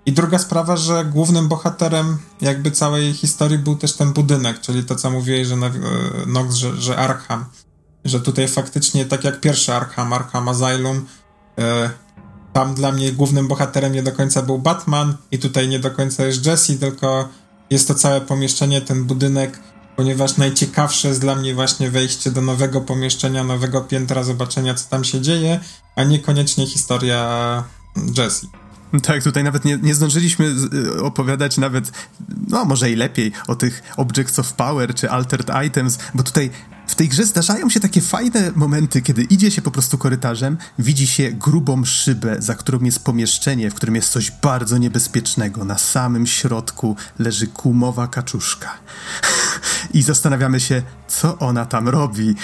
I druga sprawa, że głównym bohaterem jakby całej historii był też ten budynek, czyli to, co mówiłeś, że e, Nox, że, że Arkham. Że tutaj faktycznie, tak jak pierwszy Arkham, Arkham Asylum, e, tam dla mnie głównym bohaterem nie do końca był Batman i tutaj nie do końca jest Jesse, tylko jest to całe pomieszczenie, ten budynek, ponieważ najciekawsze jest dla mnie właśnie wejście do nowego pomieszczenia, nowego piętra, zobaczenia co tam się dzieje, a niekoniecznie historia Jesse. Tak, tutaj nawet nie, nie zdążyliśmy y, opowiadać nawet, no może i lepiej, o tych Objects of Power czy Altered Items, bo tutaj w tej grze zdarzają się takie fajne momenty, kiedy idzie się po prostu korytarzem, widzi się grubą szybę, za którą jest pomieszczenie, w którym jest coś bardzo niebezpiecznego. Na samym środku leży kumowa kaczuszka. (laughs) I zastanawiamy się, co ona tam robi.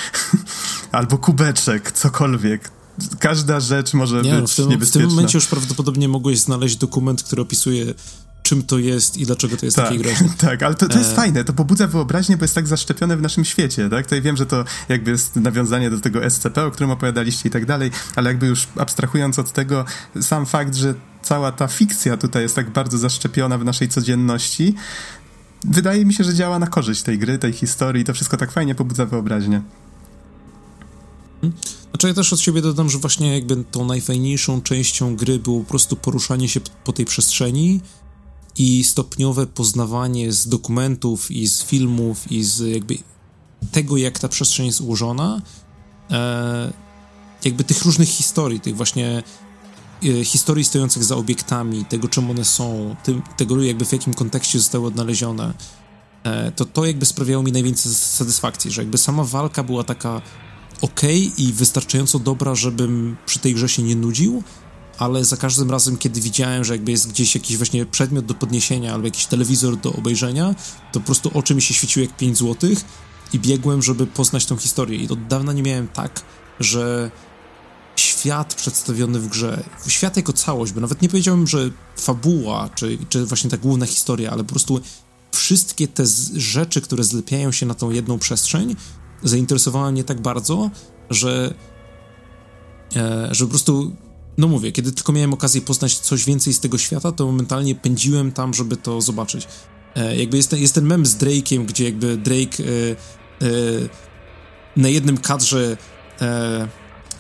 (laughs) Albo kubeczek, cokolwiek każda rzecz może nie, być w tym, niebezpieczna. W tym momencie już prawdopodobnie mogłeś znaleźć dokument, który opisuje czym to jest i dlaczego to jest tak, takie groźne. (laughs) Tak, ale to, to jest e... fajne, to pobudza wyobraźnię, bo jest tak zaszczepione w naszym świecie, tak? Tutaj wiem, że to jakby jest nawiązanie do tego SCP, o którym opowiadaliście i tak dalej, ale jakby już abstrahując od tego, sam fakt, że cała ta fikcja tutaj jest tak bardzo zaszczepiona w naszej codzienności, wydaje mi się, że działa na korzyść tej gry, tej historii, to wszystko tak fajnie pobudza wyobraźnię. Znaczy ja też od siebie dodam, że właśnie jakby tą najfajniejszą częścią gry było po prostu poruszanie się po tej przestrzeni i stopniowe poznawanie z dokumentów i z filmów i z jakby tego, jak ta przestrzeń jest ułożona, e, jakby tych różnych historii, tych właśnie e, historii stojących za obiektami, tego czym one są, tym, tego jakby w jakim kontekście zostały odnalezione, e, to to jakby sprawiało mi najwięcej satysfakcji, że jakby sama walka była taka ok i wystarczająco dobra, żebym przy tej grze się nie nudził, ale za każdym razem, kiedy widziałem, że jakby jest gdzieś jakiś właśnie przedmiot do podniesienia albo jakiś telewizor do obejrzenia, to po prostu oczy mi się świeciły jak 5 złotych i biegłem, żeby poznać tą historię. I od dawna nie miałem tak, że świat przedstawiony w grze, świat jako całość, bo nawet nie powiedziałbym, że fabuła, czy, czy właśnie ta główna historia, ale po prostu wszystkie te rzeczy, które zlepiają się na tą jedną przestrzeń, zainteresowała mnie tak bardzo, że, e, że po prostu, no mówię, kiedy tylko miałem okazję poznać coś więcej z tego świata, to momentalnie pędziłem tam, żeby to zobaczyć. E, jakby jest ten, jest ten mem z Drake'iem, gdzie jakby Drake e, e na jednym kadrze e,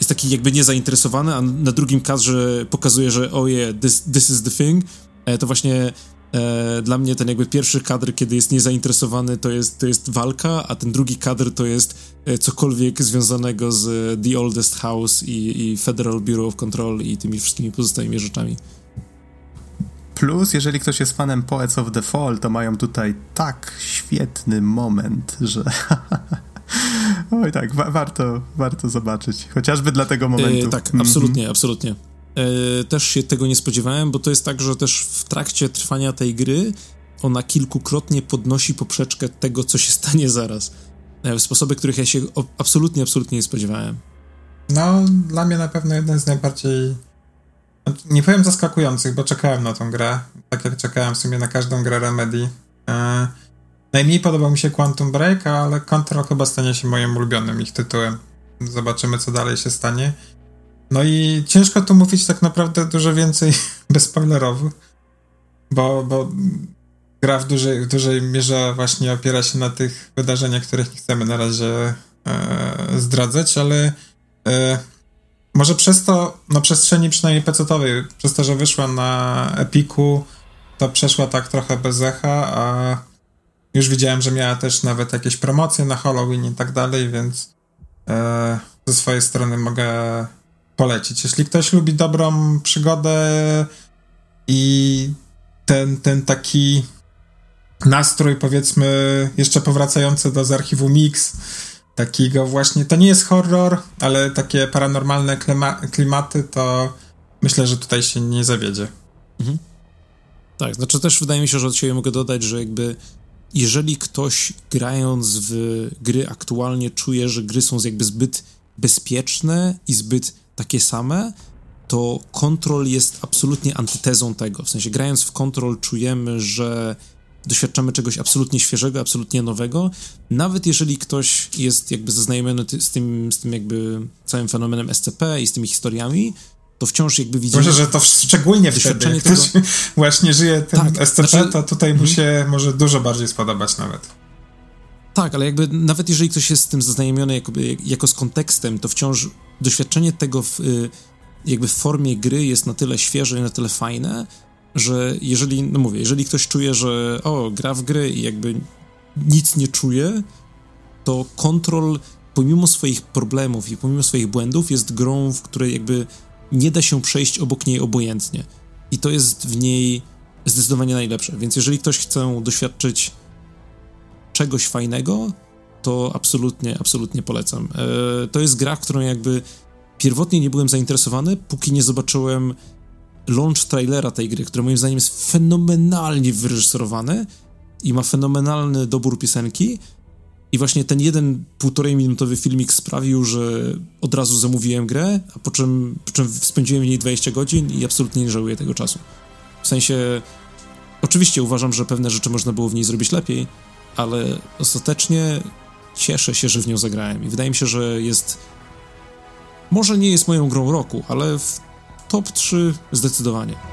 jest taki jakby niezainteresowany, a na drugim kadrze pokazuje, że oh yeah, this, this is the thing. E, to właśnie E, dla mnie ten jakby pierwszy kadr, kiedy jest niezainteresowany, to jest, to jest walka, a ten drugi kadr to jest cokolwiek związanego z The Oldest House i, i Federal Bureau of Control i tymi wszystkimi pozostałymi rzeczami. Plus, jeżeli ktoś jest fanem Poets of the Fall, to mają tutaj tak świetny moment, że. (laughs) Oj tak, wa warto, warto zobaczyć. Chociażby dla tego momentu. E, tak, mm -hmm. absolutnie, absolutnie. E, też się tego nie spodziewałem, bo to jest tak, że też w trakcie trwania tej gry ona kilkukrotnie podnosi poprzeczkę tego, co się stanie zaraz. E, w sposoby, których ja się absolutnie, absolutnie nie spodziewałem. No, dla mnie na pewno jeden z najbardziej. Nie powiem zaskakujących, bo czekałem na tą grę. Tak jak czekałem w sumie na każdą grę Remedy. E, najmniej podobał mi się Quantum Break, ale Control chyba stanie się moim ulubionym ich tytułem. Zobaczymy, co dalej się stanie. No i ciężko tu mówić tak naprawdę dużo więcej (laughs) bezspoilerowo, bo, bo gra w dużej, w dużej mierze właśnie opiera się na tych wydarzeniach, których nie chcemy na razie e, zdradzać, ale e, może przez to, na przestrzeni przynajmniej pecetowej, przez to, że wyszła na Epiku, to przeszła tak trochę bez echa, a już widziałem, że miała też nawet jakieś promocje na Halloween i tak dalej, więc e, ze swojej strony mogę polecić. Jeśli ktoś lubi dobrą przygodę i ten, ten taki nastrój, powiedzmy, jeszcze powracający do z archiwum Mix, takiego właśnie, to nie jest horror, ale takie paranormalne klima klimaty, to myślę, że tutaj się nie zawiedzie. Mhm. Tak, znaczy też wydaje mi się, że od siebie mogę dodać, że jakby jeżeli ktoś grając w gry aktualnie czuje, że gry są jakby zbyt bezpieczne i zbyt takie same, to Control jest absolutnie antytezą tego. W sensie grając w Control czujemy, że doświadczamy czegoś absolutnie świeżego, absolutnie nowego. Nawet jeżeli ktoś jest jakby zaznajomiony z tym, z tym jakby całym fenomenem SCP i z tymi historiami, to wciąż jakby widzimy... Może, że to szczególnie wtedy, jak ktoś tego... (laughs) właśnie żyje tym tak, SCP, znaczy... to tutaj mu mhm. się może dużo bardziej spodobać nawet. Tak, ale jakby nawet jeżeli ktoś jest z tym zaznajomiony jakby, jako z kontekstem, to wciąż doświadczenie tego w, y, jakby w formie gry jest na tyle świeże i na tyle fajne, że jeżeli, no mówię, jeżeli ktoś czuje, że o, gra w gry i jakby nic nie czuje, to Control pomimo swoich problemów i pomimo swoich błędów jest grą, w której jakby nie da się przejść obok niej obojętnie. I to jest w niej zdecydowanie najlepsze. Więc jeżeli ktoś chce doświadczyć czegoś fajnego, to absolutnie, absolutnie polecam. E, to jest gra, w którą jakby pierwotnie nie byłem zainteresowany, póki nie zobaczyłem launch trailera tej gry, który moim zdaniem jest fenomenalnie wyreżyserowany i ma fenomenalny dobór piosenki. I właśnie ten jeden półtorej minutowy filmik sprawił, że od razu zamówiłem grę, a po czym, po czym spędziłem w niej 20 godzin i absolutnie nie żałuję tego czasu. W sensie, oczywiście uważam, że pewne rzeczy można było w niej zrobić lepiej, ale ostatecznie cieszę się, że w nią zagrałem i wydaje mi się, że jest. Może nie jest moją grą roku, ale w top 3 zdecydowanie.